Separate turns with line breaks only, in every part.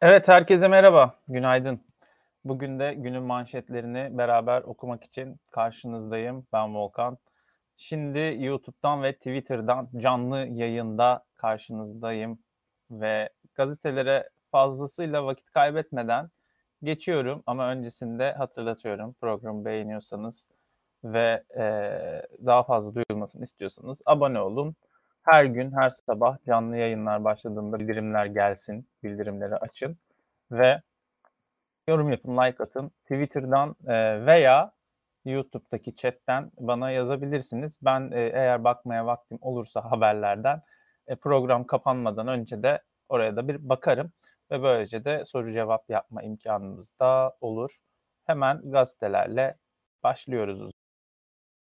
Evet, herkese merhaba, günaydın. Bugün de günün manşetlerini beraber okumak için karşınızdayım. Ben Volkan. Şimdi YouTube'dan ve Twitter'dan canlı yayında karşınızdayım ve gazetelere fazlasıyla vakit kaybetmeden geçiyorum ama öncesinde hatırlatıyorum. Programı beğeniyorsanız ve e, daha fazla duyulmasını istiyorsanız abone olun. Her gün, her sabah canlı yayınlar başladığında bildirimler gelsin, bildirimleri açın ve yorum yapın, like atın. Twitter'dan e, veya YouTube'daki chatten bana yazabilirsiniz. Ben e, eğer bakmaya vaktim olursa haberlerden e, program kapanmadan önce de oraya da bir bakarım ve böylece de soru cevap yapma imkanımız da olur. Hemen gazetelerle başlıyoruz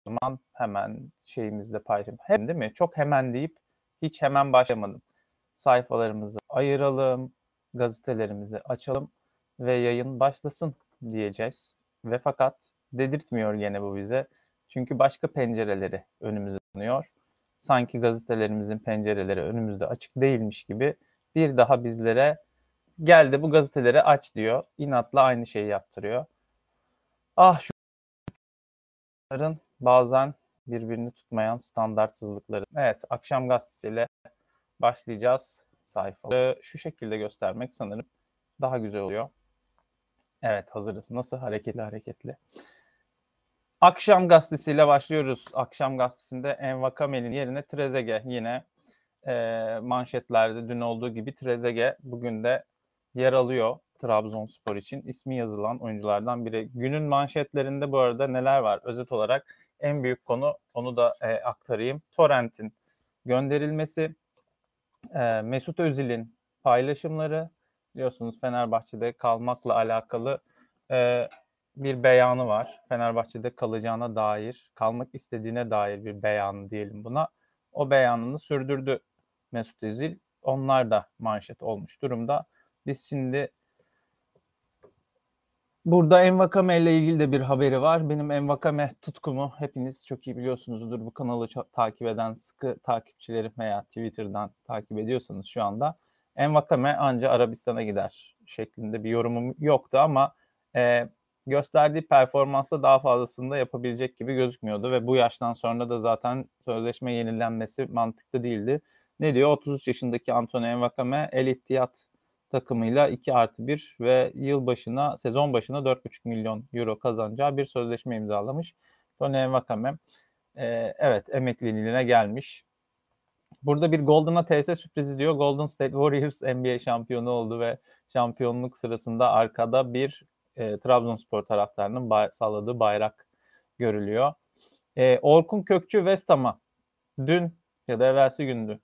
zaman hemen şeyimizde paylaşalım. Hem değil mi? Çok hemen deyip hiç hemen başlamadım. Sayfalarımızı ayıralım, gazetelerimizi açalım ve yayın başlasın diyeceğiz. Ve fakat dedirtmiyor gene bu bize. Çünkü başka pencereleri önümüze sunuyor. Sanki gazetelerimizin pencereleri önümüzde açık değilmiş gibi bir daha bizlere gel de bu gazeteleri aç diyor. İnatla aynı şeyi yaptırıyor. Ah şu bazen birbirini tutmayan standartsızlıkları. Evet, akşam gazetesiyle başlayacağız sayfaları. Şu şekilde göstermek sanırım daha güzel oluyor. Evet, hazırız. Nasıl hareketli hareketli. Akşam gazetesiyle başlıyoruz. Akşam gazetesinde Envakamel'in yerine Trezege yine e, manşetlerde dün olduğu gibi Trezege bugün de yer alıyor Trabzonspor için. ismi yazılan oyunculardan biri. Günün manşetlerinde bu arada neler var? Özet olarak en büyük konu onu da e, aktarayım. Torrent'in gönderilmesi, e, Mesut Özil'in paylaşımları, biliyorsunuz Fenerbahçe'de kalmakla alakalı e, bir beyanı var. Fenerbahçe'de kalacağına dair, kalmak istediğine dair bir beyan diyelim buna. O beyanını sürdürdü Mesut Özil. Onlar da manşet olmuş durumda. Biz şimdi Burada Envakame ile ilgili de bir haberi var. Benim Envakame tutkumu hepiniz çok iyi biliyorsunuzdur. Bu kanalı takip eden sıkı takipçilerim veya Twitter'dan takip ediyorsanız şu anda Envakame anca Arabistan'a gider şeklinde bir yorumum yoktu ama e, gösterdiği performansla daha fazlasını da yapabilecek gibi gözükmüyordu ve bu yaştan sonra da zaten sözleşme yenilenmesi mantıklı değildi. Ne diyor? 33 yaşındaki Antonio Envakame El İttihad takımıyla 2 artı 1 ve yıl başına sezon başına 4,5 milyon euro kazanacağı bir sözleşme imzalamış. Tony Vakame e, evet emekliliğine gelmiş. Burada bir Golden ATS sürprizi diyor. Golden State Warriors NBA şampiyonu oldu ve şampiyonluk sırasında arkada bir e, Trabzonspor taraftarının bay, salladığı bayrak görülüyor. E, Orkun Kökçü West Ham'a dün ya da evvelsi gündü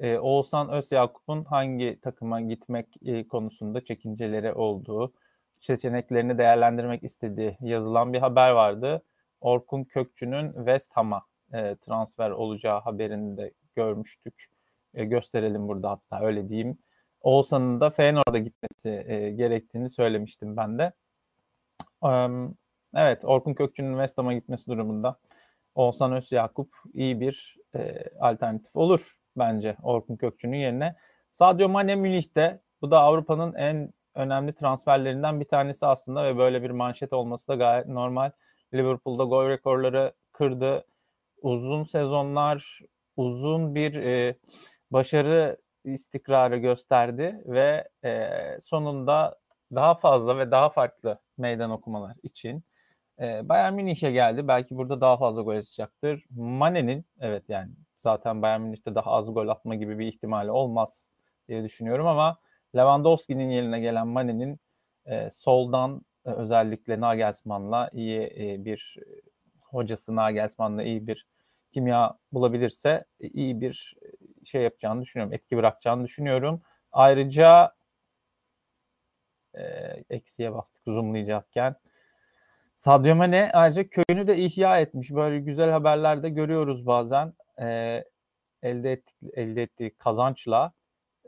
e, Oğuzhan Özyakup'un hangi takıma gitmek e, konusunda çekinceleri olduğu, seçeneklerini değerlendirmek istediği yazılan bir haber vardı. Orkun Kökçü'nün West Ham'a e, transfer olacağı haberini de görmüştük. E, gösterelim burada hatta öyle diyeyim. Oğuzhan'ın da Feyenoord'a gitmesi e, gerektiğini söylemiştim ben de. Um, evet Orkun Kökçü'nün West Ham'a gitmesi durumunda Oğuzhan Özyakup iyi bir e, alternatif olur bence Orkun Kökçü'nün yerine. Sadio Mane Münih'te bu da Avrupa'nın en önemli transferlerinden bir tanesi aslında ve böyle bir manşet olması da gayet normal. Liverpool'da gol rekorları kırdı. Uzun sezonlar, uzun bir e, başarı istikrarı gösterdi ve e, sonunda daha fazla ve daha farklı meydan okumalar için e, Bayern Münih'e geldi. Belki burada daha fazla gol atacaktır. Mane'nin evet yani zaten Bayern Münih'te daha az gol atma gibi bir ihtimali olmaz diye düşünüyorum ama Lewandowski'nin yerine gelen Mane'nin e, soldan e, özellikle Nagelsmann'la iyi e, bir hocası Nagelsmann'la iyi bir kimya bulabilirse e, iyi bir şey yapacağını düşünüyorum. Etki bırakacağını düşünüyorum. Ayrıca e, eksiye bastık zoomlayacakken. Sadio Mane ayrıca köyünü de ihya etmiş. Böyle güzel haberlerde görüyoruz bazen e, elde ettik, elde ettiği kazançla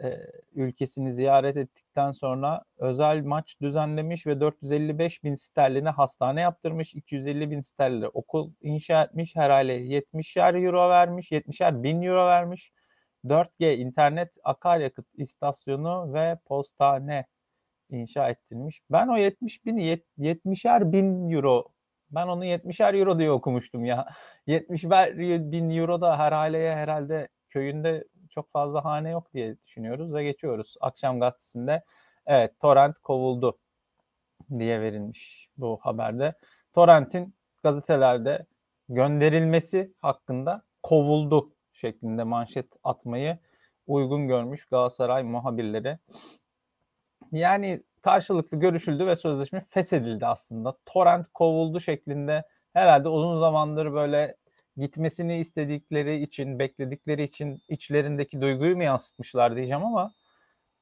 e, ülkesini ziyaret ettikten sonra özel maç düzenlemiş ve 455 bin sterline hastane yaptırmış. 250 bin sterline okul inşa etmiş. Her aile 70'er euro vermiş. 70'er bin euro vermiş. 4G internet akaryakıt istasyonu ve postane inşa ettirmiş. Ben o 70 bini 70'er bin euro ben onu 70'er euro diye okumuştum ya. 70 bin euro da her aileye herhalde köyünde çok fazla hane yok diye düşünüyoruz ve geçiyoruz. Akşam gazetesinde evet torrent kovuldu diye verilmiş bu haberde. Torrent'in gazetelerde gönderilmesi hakkında kovuldu şeklinde manşet atmayı uygun görmüş Galatasaray muhabirleri. Yani karşılıklı görüşüldü ve sözleşme feshedildi aslında. Torrent kovuldu şeklinde herhalde uzun zamandır böyle gitmesini istedikleri için, bekledikleri için içlerindeki duyguyu mu yansıtmışlar diyeceğim ama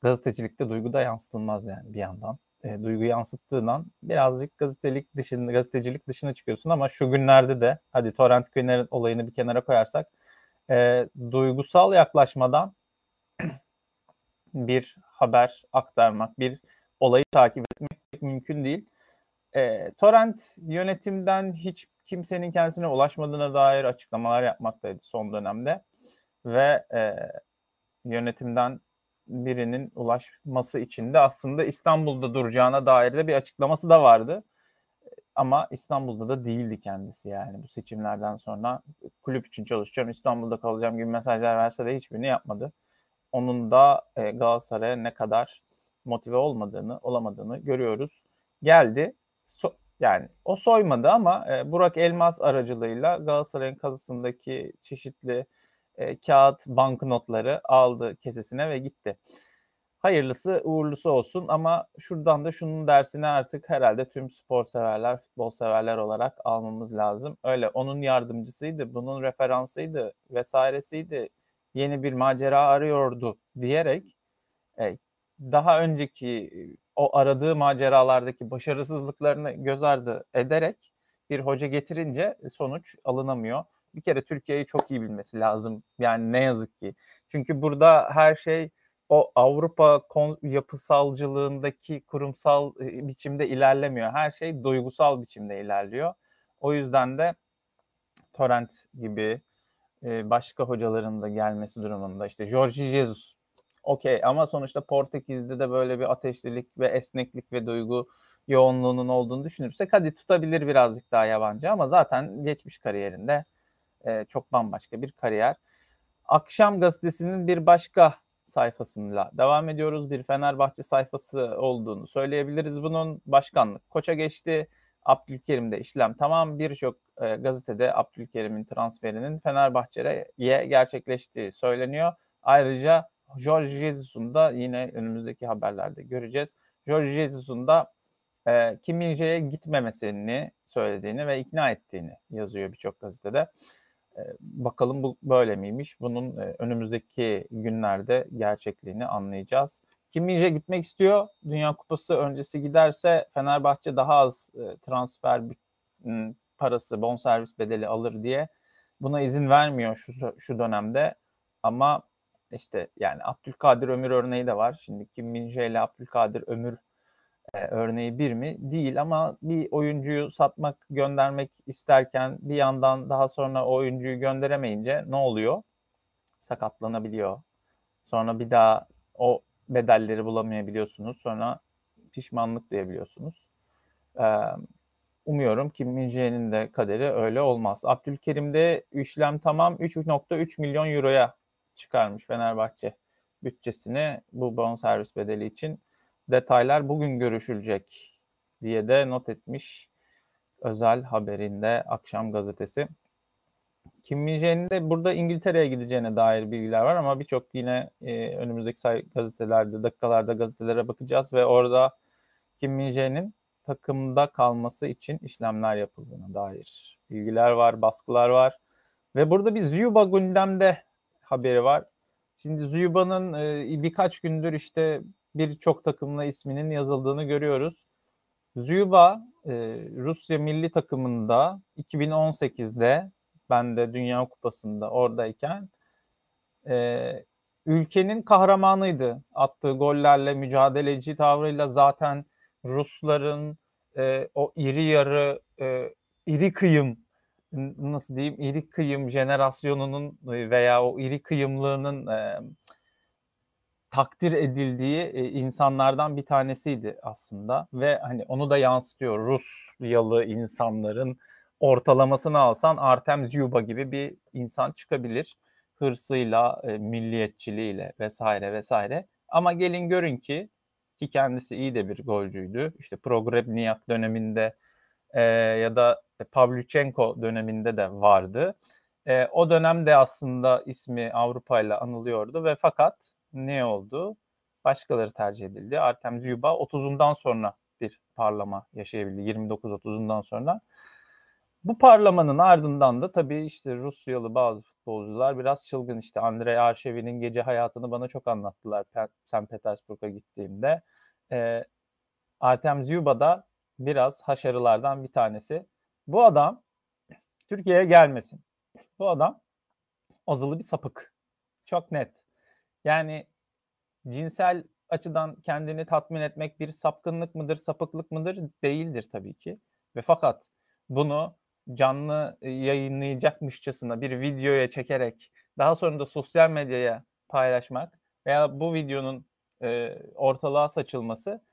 gazetecilikte duygu da yansıtılmaz yani bir yandan. E, duygu yansıttığından birazcık gazetelik dışında, gazetecilik dışına çıkıyorsun ama şu günlerde de hadi Torrent Günler olayını bir kenara koyarsak e, duygusal yaklaşmadan bir haber aktarmak, bir olayı takip etmek mümkün değil. E, Torrent yönetimden hiç kimsenin kendisine ulaşmadığına dair açıklamalar yapmaktaydı son dönemde ve e, yönetimden birinin ulaşması için de aslında İstanbul'da duracağına dair de bir açıklaması da vardı. Ama İstanbul'da da değildi kendisi yani bu seçimlerden sonra kulüp için çalışacağım, İstanbul'da kalacağım gibi mesajlar verse de hiçbirini yapmadı. Onun da e, Galatasaray'a ne kadar motive olmadığını, olamadığını görüyoruz. Geldi. So- yani o soymadı ama e, Burak Elmas aracılığıyla Galatasaray'ın kazısındaki çeşitli e, kağıt banknotları aldı kesesine ve gitti. Hayırlısı uğurlusu olsun ama şuradan da şunun dersini artık herhalde tüm spor severler, futbol severler olarak almamız lazım. Öyle onun yardımcısıydı, bunun referansıydı vesairesiydi, yeni bir macera arıyordu diyerek e, daha önceki o aradığı maceralardaki başarısızlıklarını göz ardı ederek bir hoca getirince sonuç alınamıyor. Bir kere Türkiye'yi çok iyi bilmesi lazım. Yani ne yazık ki. Çünkü burada her şey o Avrupa yapısalcılığındaki kurumsal biçimde ilerlemiyor. Her şey duygusal biçimde ilerliyor. O yüzden de Torrent gibi başka hocaların da gelmesi durumunda işte Jorge Jesus okey ama sonuçta Portekiz'de de böyle bir ateşlilik ve esneklik ve duygu yoğunluğunun olduğunu düşünürsek hadi tutabilir birazcık daha yabancı ama zaten geçmiş kariyerinde e, çok bambaşka bir kariyer. Akşam gazetesinin bir başka sayfasıyla devam ediyoruz. Bir Fenerbahçe sayfası olduğunu söyleyebiliriz. Bunun başkanlık koça geçti. Abdülkerim'de işlem tamam. Birçok e, gazetede Abdülkerim'in transferinin Fenerbahçe'ye gerçekleştiği söyleniyor. Ayrıca Jorge Jesus'un da yine önümüzdeki haberlerde göreceğiz. Jorge Jesus'un da e, Kim Min-jae'ye gitmemesini söylediğini ve ikna ettiğini yazıyor birçok gazetede. E, bakalım bu böyle miymiş? Bunun e, önümüzdeki günlerde gerçekliğini anlayacağız. Kim min gitmek istiyor. Dünya Kupası öncesi giderse Fenerbahçe daha az e, transfer parası, bonservis bedeli alır diye buna izin vermiyor şu şu dönemde. Ama işte yani Abdülkadir Ömür örneği de var. Şimdi Kim Min ile Abdülkadir Ömür e, örneği bir mi? Değil ama bir oyuncuyu satmak, göndermek isterken bir yandan daha sonra o oyuncuyu gönderemeyince ne oluyor? Sakatlanabiliyor. Sonra bir daha o bedelleri bulamayabiliyorsunuz. Sonra pişmanlık duyabiliyorsunuz. Ee, umuyorum ki Minje'nin de kaderi öyle olmaz. Abdülkerim'de işlem tamam 3.3 milyon euroya çıkarmış Fenerbahçe bütçesini bu bonservis bedeli için. Detaylar bugün görüşülecek diye de not etmiş özel haberinde Akşam Gazetesi. Kim Min de burada İngiltere'ye gideceğine dair bilgiler var ama birçok yine e, önümüzdeki say- gazetelerde, dakikalarda gazetelere bakacağız ve orada Kim Min takımda kalması için işlemler yapıldığına dair bilgiler var, baskılar var. Ve burada bir Ziyuba gündemde haberi var. Şimdi Zuyuba'nın e, birkaç gündür işte birçok takımla isminin yazıldığını görüyoruz. Zuyuba e, Rusya milli takımında 2018'de ben de Dünya Kupası'nda oradayken e, ülkenin kahramanıydı. Attığı gollerle, mücadeleci tavrıyla zaten Rusların e, o iri yarı, e, iri kıyım nasıl diyeyim iri kıyım jenerasyonunun veya o iri kıyımlığının e, takdir edildiği e, insanlardan bir tanesiydi aslında ve hani onu da yansıtıyor Rusyalı insanların ortalamasını alsan Artem Zyuba gibi bir insan çıkabilir hırsıyla, e, milliyetçiliğiyle vesaire vesaire. Ama gelin görün ki ki kendisi iyi de bir golcüydü. İşte Progrebniak döneminde e, ya da Pavlyuchenko döneminde de vardı. E, o dönemde aslında ismi Avrupa ile anılıyordu ve fakat ne oldu? Başkaları tercih edildi. Artem Zyuba 30'undan sonra bir parlama yaşayabildi. 29-30'undan sonra. Bu parlamanın ardından da tabii işte Rusyalı bazı futbolcular biraz çılgın işte Andrei Arşevi'nin gece hayatını bana çok anlattılar St. Petersburg'a gittiğimde. Ee, Artem Zyuba da biraz haşarılardan bir tanesi. Bu adam Türkiye'ye gelmesin. Bu adam azılı bir sapık. Çok net. Yani cinsel açıdan kendini tatmin etmek bir sapkınlık mıdır, sapıklık mıdır? Değildir tabii ki. Ve fakat bunu canlı yayınlayacakmışçasına bir videoya çekerek daha sonra da sosyal medyaya paylaşmak veya bu videonun e, ortalığa saçılması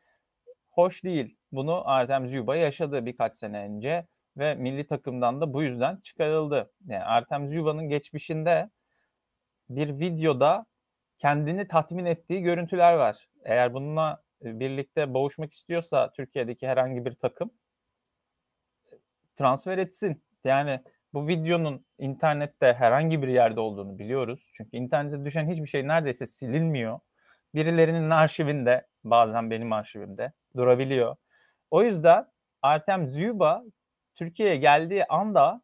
hoş değil. Bunu Artem Zyuba yaşadı birkaç sene önce ve milli takımdan da bu yüzden çıkarıldı. Yani Artem Zyuba'nın geçmişinde bir videoda kendini tatmin ettiği görüntüler var. Eğer bununla birlikte boğuşmak istiyorsa Türkiye'deki herhangi bir takım transfer etsin. Yani bu videonun internette herhangi bir yerde olduğunu biliyoruz. Çünkü internete düşen hiçbir şey neredeyse silinmiyor. Birilerinin arşivinde, bazen benim arşivimde durabiliyor. O yüzden Artem Zyuba Türkiye'ye geldiği anda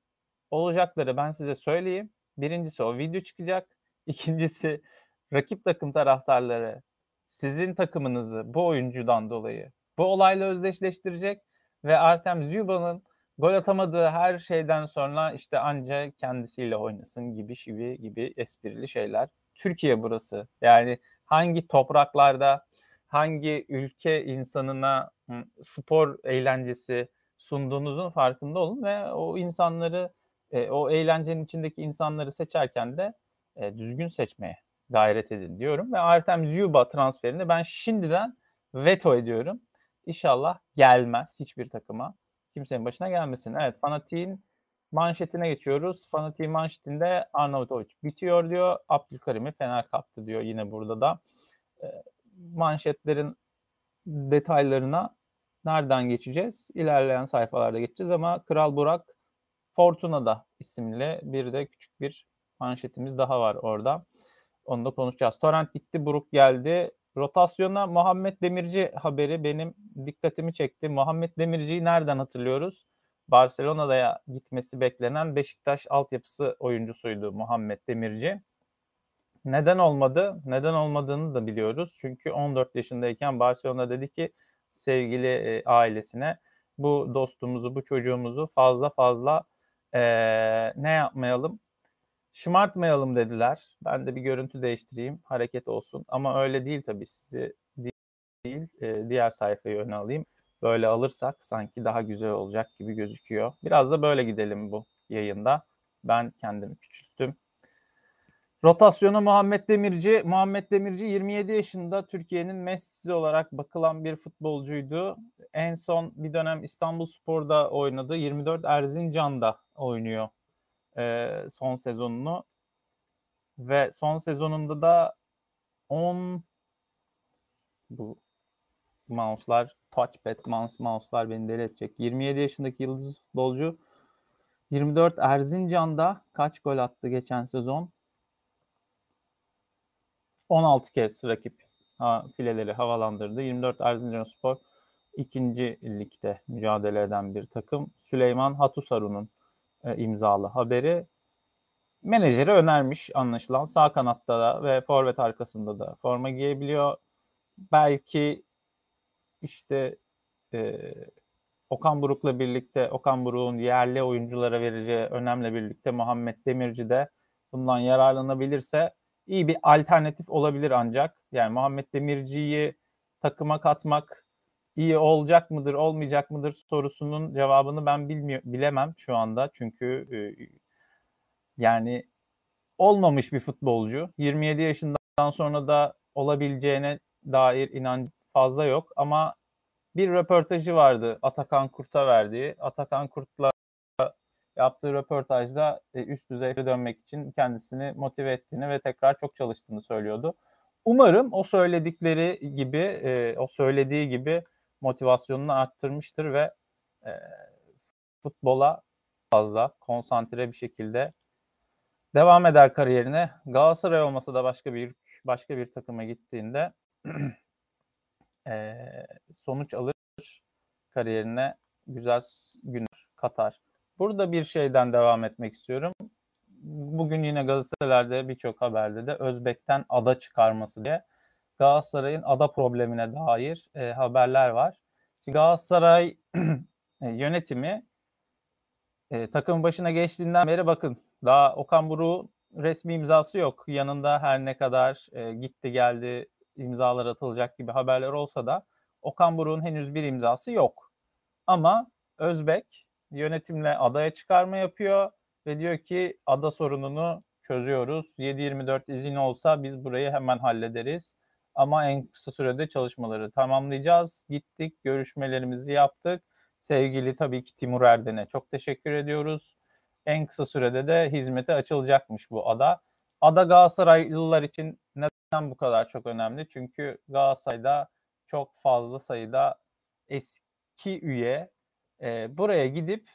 olacakları ben size söyleyeyim. Birincisi o video çıkacak. İkincisi rakip takım taraftarları sizin takımınızı bu oyuncudan dolayı bu olayla özdeşleştirecek ve Artem Zyuba'nın gol atamadığı her şeyden sonra işte anca kendisiyle oynasın gibi gibi gibi esprili şeyler. Türkiye burası. Yani hangi topraklarda hangi ülke insanına spor eğlencesi sunduğunuzun farkında olun ve o insanları e, o eğlencenin içindeki insanları seçerken de e, düzgün seçmeye gayret edin diyorum ve Artem Zyuba transferini ben şimdiden veto ediyorum. İnşallah gelmez hiçbir takıma. Kimsenin başına gelmesin. Evet Fanatik'in manşetine geçiyoruz. Fanatik'in manşetinde Arnavutovic bitiyor diyor. Abdülkarim'i Fener kaptı diyor yine burada da. E, manşetlerin detaylarına nereden geçeceğiz? İlerleyen sayfalarda geçeceğiz ama Kral Burak Fortuna'da isimli bir de küçük bir manşetimiz daha var orada. Onu da konuşacağız. Torrent gitti, Buruk geldi. Rotasyona Muhammed Demirci haberi benim dikkatimi çekti. Muhammed Demirci'yi nereden hatırlıyoruz? Barcelona'da gitmesi beklenen Beşiktaş altyapısı oyuncusuydu Muhammed Demirci. Neden olmadı? Neden olmadığını da biliyoruz. Çünkü 14 yaşındayken Barcelona dedi ki sevgili e, ailesine bu dostumuzu, bu çocuğumuzu fazla fazla e, ne yapmayalım? Şımartmayalım dediler. Ben de bir görüntü değiştireyim, hareket olsun. Ama öyle değil tabii sizi değil, e, diğer sayfayı öne alayım. Böyle alırsak sanki daha güzel olacak gibi gözüküyor. Biraz da böyle gidelim bu yayında. Ben kendimi küçülttüm. Rotasyonu Muhammed Demirci. Muhammed Demirci 27 yaşında Türkiye'nin Messi olarak bakılan bir futbolcuydu. En son bir dönem İstanbul Spor'da oynadı. 24 Erzincan'da oynuyor e, son sezonunu. Ve son sezonunda da 10 bu mouse'lar touchpad mouse, mouse'lar beni deli edecek. 27 yaşındaki yıldız futbolcu 24 Erzincan'da kaç gol attı geçen sezon? 16 kez rakip ha, fileleri havalandırdı. 24 Erzincan Spor ikinci ligde mücadele eden bir takım. Süleyman Hatusaru'nun e, imzalı haberi. Menajeri önermiş anlaşılan sağ kanatta da ve forvet arkasında da forma giyebiliyor. Belki işte e, Okan Buruk'la birlikte Okan Buruk'un yerli oyunculara vereceği önemle birlikte Muhammed Demirci de bundan yararlanabilirse iyi bir alternatif olabilir ancak. Yani Muhammed Demirci'yi takıma katmak iyi olacak mıdır, olmayacak mıdır sorusunun cevabını ben bilmiyor, bilemem şu anda. Çünkü e, yani olmamış bir futbolcu. 27 yaşından sonra da olabileceğine dair inan fazla yok ama bir röportajı vardı Atakan Kurt'a verdiği. Atakan Kurt'la yaptığı röportajda e, üst düzeye dönmek için kendisini motive ettiğini ve tekrar çok çalıştığını söylüyordu. Umarım o söyledikleri gibi, e, o söylediği gibi motivasyonunu arttırmıştır ve e, futbola fazla konsantre bir şekilde devam eder kariyerine. Galatasaray olmasa da başka bir başka bir takıma gittiğinde e, sonuç alır kariyerine güzel günler katar. Burada bir şeyden devam etmek istiyorum. Bugün yine gazetelerde birçok haberde de Özbek'ten ada çıkarması diye Galatasaray'ın ada problemine dair e, haberler var. Şimdi Galatasaray yönetimi e, takım başına geçtiğinden beri bakın daha Okan Buruk'un resmi imzası yok. Yanında her ne kadar e, gitti geldi imzalar atılacak gibi haberler olsa da Okan Buruk'un henüz bir imzası yok. Ama Özbek yönetimle adaya çıkarma yapıyor ve diyor ki ada sorununu çözüyoruz. 7-24 izin olsa biz burayı hemen hallederiz. Ama en kısa sürede çalışmaları tamamlayacağız. Gittik, görüşmelerimizi yaptık. Sevgili tabii ki Timur Erden'e çok teşekkür ediyoruz. En kısa sürede de hizmete açılacakmış bu ada. Ada Galatasaraylılar için neden bu kadar çok önemli? Çünkü Galatasaray'da çok fazla sayıda eski üye e, buraya gidip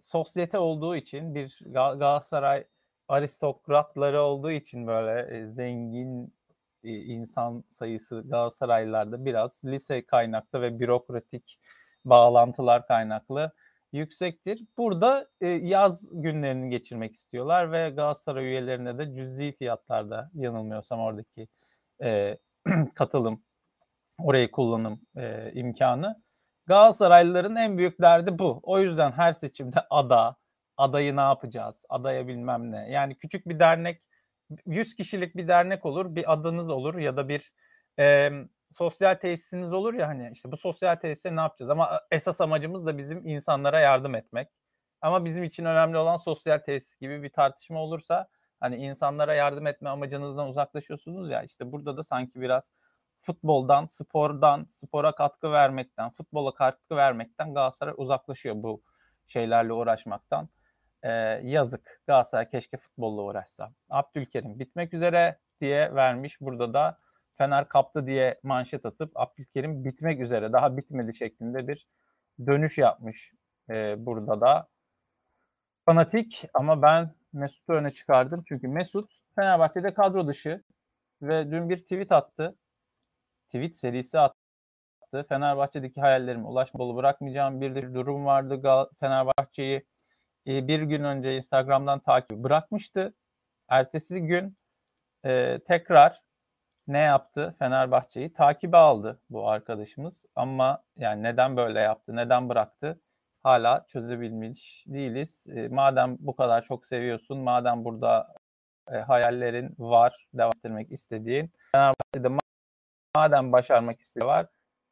sosyete olduğu için bir Galatasaray aristokratları olduğu için böyle e, zengin insan sayısı Galatasaraylılarda biraz lise kaynaklı ve bürokratik bağlantılar kaynaklı yüksektir. Burada e, yaz günlerini geçirmek istiyorlar ve Galatasaray üyelerine de cüzi fiyatlarda yanılmıyorsam oradaki e, katılım, orayı kullanım e, imkanı. Galatasaraylıların en büyük derdi bu. O yüzden her seçimde ada, adayı ne yapacağız, adaya bilmem ne. Yani küçük bir dernek, 100 kişilik bir dernek olur, bir adınız olur ya da bir e, sosyal tesisiniz olur ya hani işte bu sosyal tesise ne yapacağız? Ama esas amacımız da bizim insanlara yardım etmek. Ama bizim için önemli olan sosyal tesis gibi bir tartışma olursa hani insanlara yardım etme amacınızdan uzaklaşıyorsunuz ya işte burada da sanki biraz futboldan, spordan, spora katkı vermekten, futbola katkı vermekten Galatasaray uzaklaşıyor bu şeylerle uğraşmaktan. Ee, yazık. Galatasaray keşke futbolla uğraşsa. Abdülkerim bitmek üzere diye vermiş. Burada da Fener kaptı diye manşet atıp Abdülkerim bitmek üzere daha bitmedi şeklinde bir dönüş yapmış e, burada da. Fanatik ama ben Mesut'u öne çıkardım. Çünkü Mesut Fenerbahçe'de kadro dışı ve dün bir tweet attı. Tweet serisi attı. Fenerbahçe'deki hayallerime ulaşma dolu bırakmayacağım bir durum vardı. Fenerbahçe'yi e, bir gün önce Instagram'dan takip bırakmıştı. Ertesi gün e, tekrar ne yaptı? Fenerbahçe'yi takibe aldı bu arkadaşımız. Ama yani neden böyle yaptı, neden bıraktı? Hala çözebilmiş değiliz. E, madem bu kadar çok seviyorsun, madem burada e, hayallerin var, devam ettirmek istediğin, Fenerbahçe'de madem başarmak istiyorlar,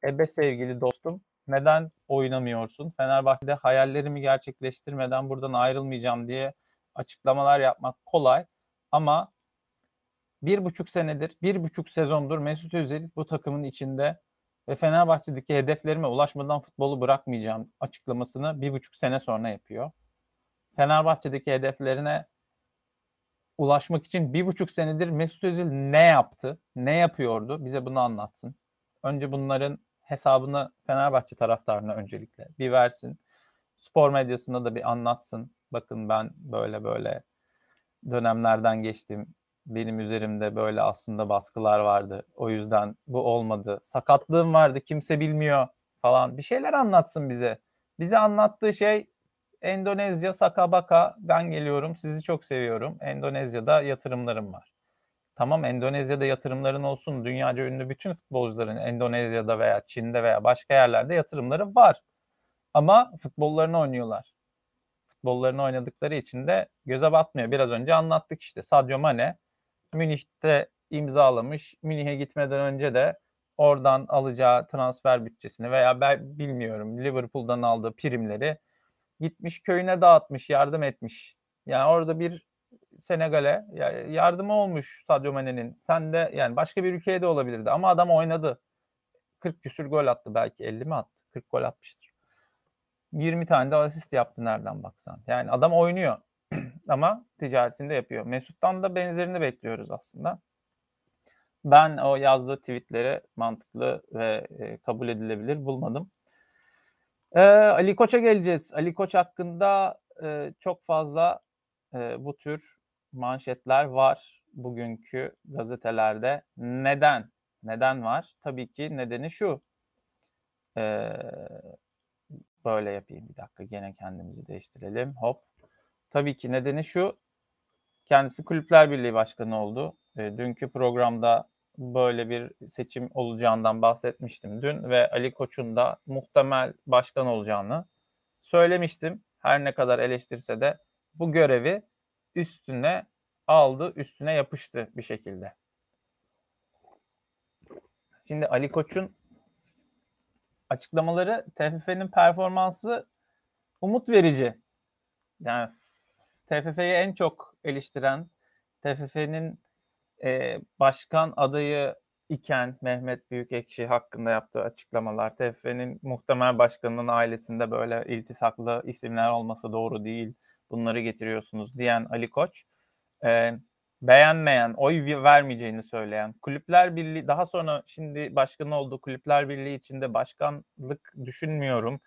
ebe sevgili dostum neden oynamıyorsun? Fenerbahçe'de hayallerimi gerçekleştirmeden buradan ayrılmayacağım diye açıklamalar yapmak kolay. Ama bir buçuk senedir, bir buçuk sezondur Mesut Özil bu takımın içinde ve Fenerbahçe'deki hedeflerime ulaşmadan futbolu bırakmayacağım açıklamasını bir buçuk sene sonra yapıyor. Fenerbahçe'deki hedeflerine ulaşmak için bir buçuk senedir Mesut Özil ne yaptı, ne yapıyordu bize bunu anlatsın. Önce bunların hesabını Fenerbahçe taraftarına öncelikle bir versin. Spor medyasında da bir anlatsın. Bakın ben böyle böyle dönemlerden geçtim benim üzerimde böyle aslında baskılar vardı. O yüzden bu olmadı. Sakatlığım vardı kimse bilmiyor falan. Bir şeyler anlatsın bize. Bize anlattığı şey Endonezya Sakabaka ben geliyorum sizi çok seviyorum. Endonezya'da yatırımlarım var. Tamam Endonezya'da yatırımların olsun. Dünyaca ünlü bütün futbolcuların Endonezya'da veya Çin'de veya başka yerlerde yatırımları var. Ama futbollarını oynuyorlar. Futbollarını oynadıkları için de göze batmıyor. Biraz önce anlattık işte. Sadio Mane Münih'te imzalamış. Münih'e gitmeden önce de oradan alacağı transfer bütçesini veya ben bilmiyorum Liverpool'dan aldığı primleri gitmiş köyüne dağıtmış, yardım etmiş. Yani orada bir Senegal'e yardımı olmuş Sadio Mane'nin. Sen de yani başka bir ülkeye de olabilirdi ama adam oynadı. 40 küsür gol attı belki 50 mi attı? 40 gol atmıştır. 20 tane de asist yaptı nereden baksan. Yani adam oynuyor ama ticaretinde yapıyor. Mesut'tan da benzerini bekliyoruz aslında. Ben o yazdığı tweetleri mantıklı ve e, kabul edilebilir bulmadım. Ee, Ali Koç'a geleceğiz. Ali Koç hakkında e, çok fazla e, bu tür manşetler var bugünkü gazetelerde. Neden? Neden var? Tabii ki nedeni şu. Ee, böyle yapayım bir dakika. Gene kendimizi değiştirelim. Hop. Tabii ki nedeni şu. Kendisi Kulüpler Birliği Başkanı oldu. E, dünkü programda böyle bir seçim olacağından bahsetmiştim dün ve Ali Koç'un da muhtemel başkan olacağını söylemiştim. Her ne kadar eleştirse de bu görevi üstüne aldı, üstüne yapıştı bir şekilde. Şimdi Ali Koç'un açıklamaları TFF'nin performansı umut verici. Yani TFF'yi en çok eleştiren, TFF'nin e, başkan adayı iken Mehmet Büyükekşi hakkında yaptığı açıklamalar, TFF'nin muhtemel başkanının ailesinde böyle iltisaklı isimler olması doğru değil, bunları getiriyorsunuz diyen Ali Koç, e, beğenmeyen, oy vermeyeceğini söyleyen, Kulüpler Birliği, daha sonra şimdi başkan olduğu Kulüpler Birliği içinde başkanlık düşünmüyorum,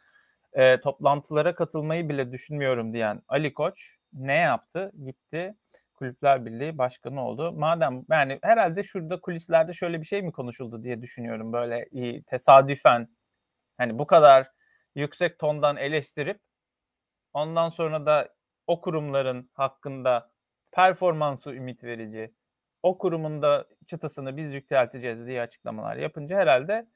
e, toplantılara katılmayı bile düşünmüyorum diyen Ali Koç ne yaptı? Gitti Kulüpler Birliği başkanı oldu. Madem yani herhalde şurada kulislerde şöyle bir şey mi konuşuldu diye düşünüyorum böyle iyi, tesadüfen hani bu kadar yüksek tondan eleştirip ondan sonra da o kurumların hakkında performansı ümit verici, o kurumun da çıtasını biz yükselteceğiz diye açıklamalar yapınca herhalde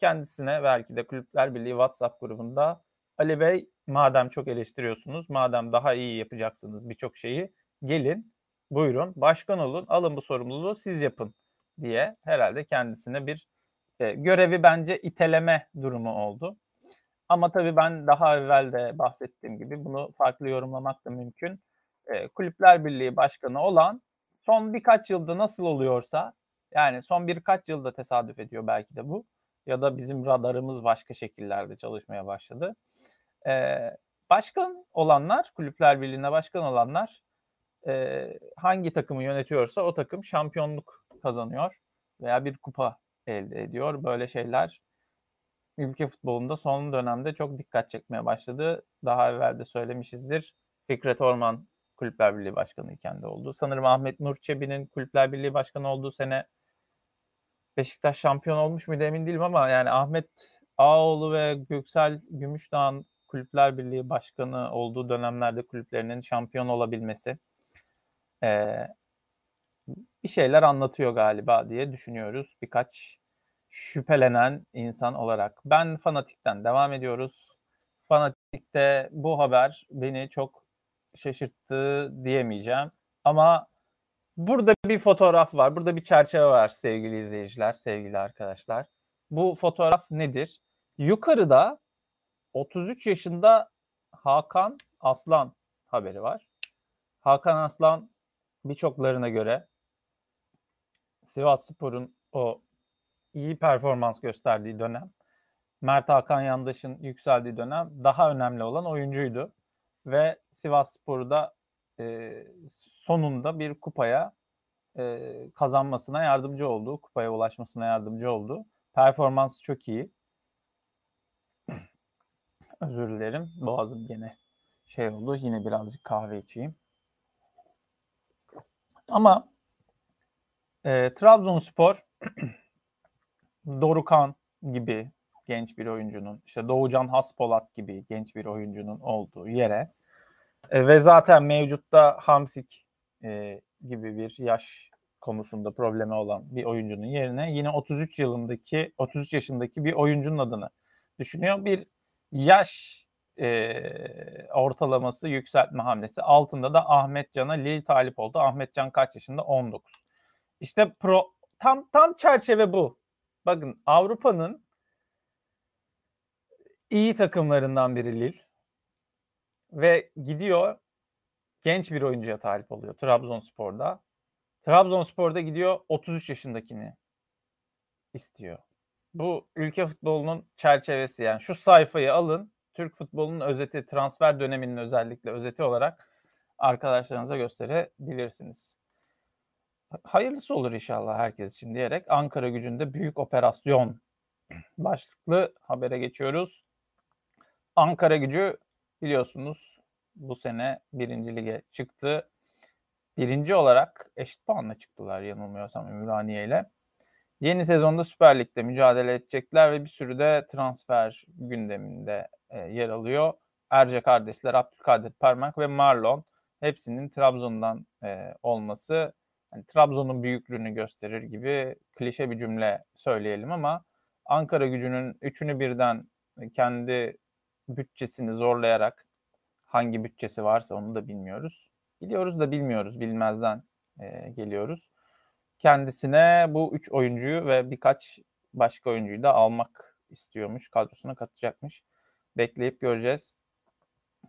kendisine belki de Kulüpler Birliği WhatsApp grubunda Ali Bey madem çok eleştiriyorsunuz, madem daha iyi yapacaksınız birçok şeyi gelin buyurun başkan olun alın bu sorumluluğu siz yapın diye herhalde kendisine bir e, görevi bence iteleme durumu oldu. Ama tabii ben daha evvel de bahsettiğim gibi bunu farklı yorumlamak da mümkün. E, Kulüpler Birliği Başkanı olan son birkaç yılda nasıl oluyorsa yani son birkaç yılda tesadüf ediyor belki de bu ya da bizim radarımız başka şekillerde çalışmaya başladı. E, başkan olanlar, Kulüpler Birliği'ne başkan olanlar e, hangi takımı yönetiyorsa o takım şampiyonluk kazanıyor veya bir kupa elde ediyor. Böyle şeyler ülke futbolunda son dönemde çok dikkat çekmeye başladı. Daha evvel de söylemişizdir. Fikret Orman Kulüpler Birliği Başkanı iken de oldu. Sanırım Ahmet Nur Çebi'nin Kulüpler Birliği Başkanı olduğu sene Beşiktaş şampiyon olmuş muydu emin değilim ama yani Ahmet Ağoğlu ve Göksel Gümüşdağ'ın Kulüpler Birliği Başkanı olduğu dönemlerde kulüplerinin şampiyon olabilmesi e, bir şeyler anlatıyor galiba diye düşünüyoruz birkaç şüphelenen insan olarak. Ben Fanatik'ten devam ediyoruz. Fanatik'te bu haber beni çok şaşırttı diyemeyeceğim. Ama burada bir fotoğraf var. Burada bir çerçeve var sevgili izleyiciler, sevgili arkadaşlar. Bu fotoğraf nedir? Yukarıda 33 yaşında Hakan Aslan haberi var. Hakan Aslan birçoklarına göre Sivas Spor'un o iyi performans gösterdiği dönem, Mert Hakan Yandaş'ın yükseldiği dönem daha önemli olan oyuncuydu. Ve Sivas Spor'u da e, sonunda bir kupaya e, kazanmasına yardımcı oldu. Kupaya ulaşmasına yardımcı oldu. Performansı çok iyi. Özür dilerim. Boğazım gene şey oldu. Yine birazcık kahve içeyim. Ama e, Trabzonspor Dorukan gibi genç bir oyuncunun, işte Doğucan Haspolat gibi genç bir oyuncunun olduğu yere e, ve zaten mevcutta Hamsik e, gibi bir yaş konusunda problemi olan bir oyuncunun yerine yine 33 yılındaki 33 yaşındaki bir oyuncunun adını düşünüyor. Bir yaş e, ortalaması yükseltme hamlesi. Altında da Ahmet Can'a Lil talip oldu. Ahmet Can kaç yaşında? 19. İşte pro tam tam çerçeve bu. Bakın Avrupa'nın iyi takımlarından biri Lil ve gidiyor genç bir oyuncuya talip oluyor Trabzonspor'da. Trabzonspor'da gidiyor 33 yaşındakini istiyor. Bu ülke futbolunun çerçevesi yani şu sayfayı alın Türk futbolunun özeti transfer döneminin özellikle özeti olarak arkadaşlarınıza gösterebilirsiniz. Hayırlısı olur inşallah herkes için diyerek Ankara gücünde büyük operasyon başlıklı habere geçiyoruz. Ankara gücü biliyorsunuz bu sene birinci lige çıktı. Birinci olarak eşit puanla çıktılar yanılmıyorsam Ümraniye ile. Yeni sezonda Süper Lig'de mücadele edecekler ve bir sürü de transfer gündeminde e, yer alıyor. Erce kardeşler, Abdülkadir Parmak ve Marlon hepsinin Trabzon'dan e, olması yani Trabzon'un büyüklüğünü gösterir gibi klişe bir cümle söyleyelim ama Ankara gücünün üçünü birden kendi bütçesini zorlayarak hangi bütçesi varsa onu da bilmiyoruz. Biliyoruz da bilmiyoruz, bilmezden e, geliyoruz. Kendisine bu üç oyuncuyu ve birkaç başka oyuncuyu da almak istiyormuş, kadrosuna katacakmış. Bekleyip göreceğiz.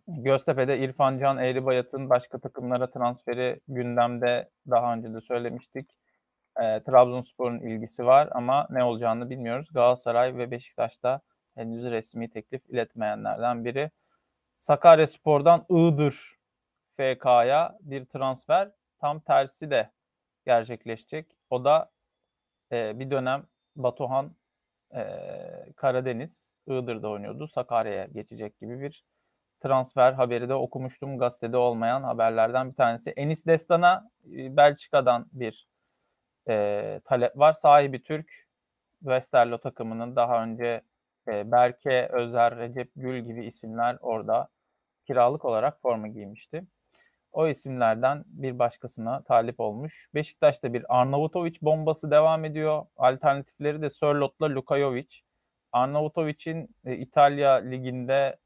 Göztepe'de İrfan Can Eğribayat'ın başka takımlara transferi gündemde daha önce de söylemiştik. E, Trabzonspor'un ilgisi var ama ne olacağını bilmiyoruz. Galatasaray ve Beşiktaş'ta henüz resmi teklif iletmeyenlerden biri. Sakarya Spor'dan Iğdır FK'ya bir transfer tam tersi de gerçekleşecek. O da e, bir dönem Batuhan e, Karadeniz Iğdır'da oynuyordu. Sakarya'ya geçecek gibi bir transfer haberi de okumuştum. Gazetede olmayan haberlerden bir tanesi. Enis Destan'a e, Belçika'dan bir e, talep var. Sahibi Türk. Westerlo takımının daha önce e, Berke, Özer, Recep Gül gibi isimler orada kiralık olarak forma giymişti. O isimlerden bir başkasına talip olmuş. Beşiktaş'ta bir Arnavutovic bombası devam ediyor. Alternatifleri de Sörlot'la Lukajovic. Arnavutovic'in e, İtalya liginde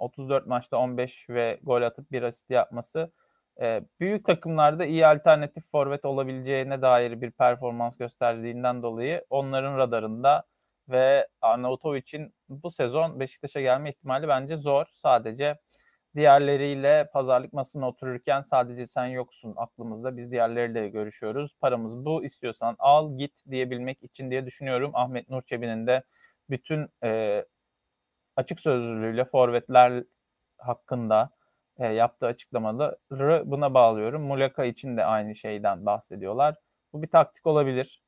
34 maçta 15 ve gol atıp bir asist yapması e, büyük takımlarda iyi alternatif forvet olabileceğine dair bir performans gösterdiğinden dolayı onların radarında ve Arnavutovic'in bu sezon Beşiktaş'a gelme ihtimali bence zor. Sadece diğerleriyle pazarlık masasına otururken sadece sen yoksun aklımızda. Biz diğerleriyle görüşüyoruz. Paramız bu istiyorsan al git diyebilmek için diye düşünüyorum. Ahmet Nur Çebi'nin de bütün e, açık sözlülüğüyle forvetler hakkında e, yaptığı açıklamaları buna bağlıyorum. Muleka için de aynı şeyden bahsediyorlar. Bu bir taktik olabilir.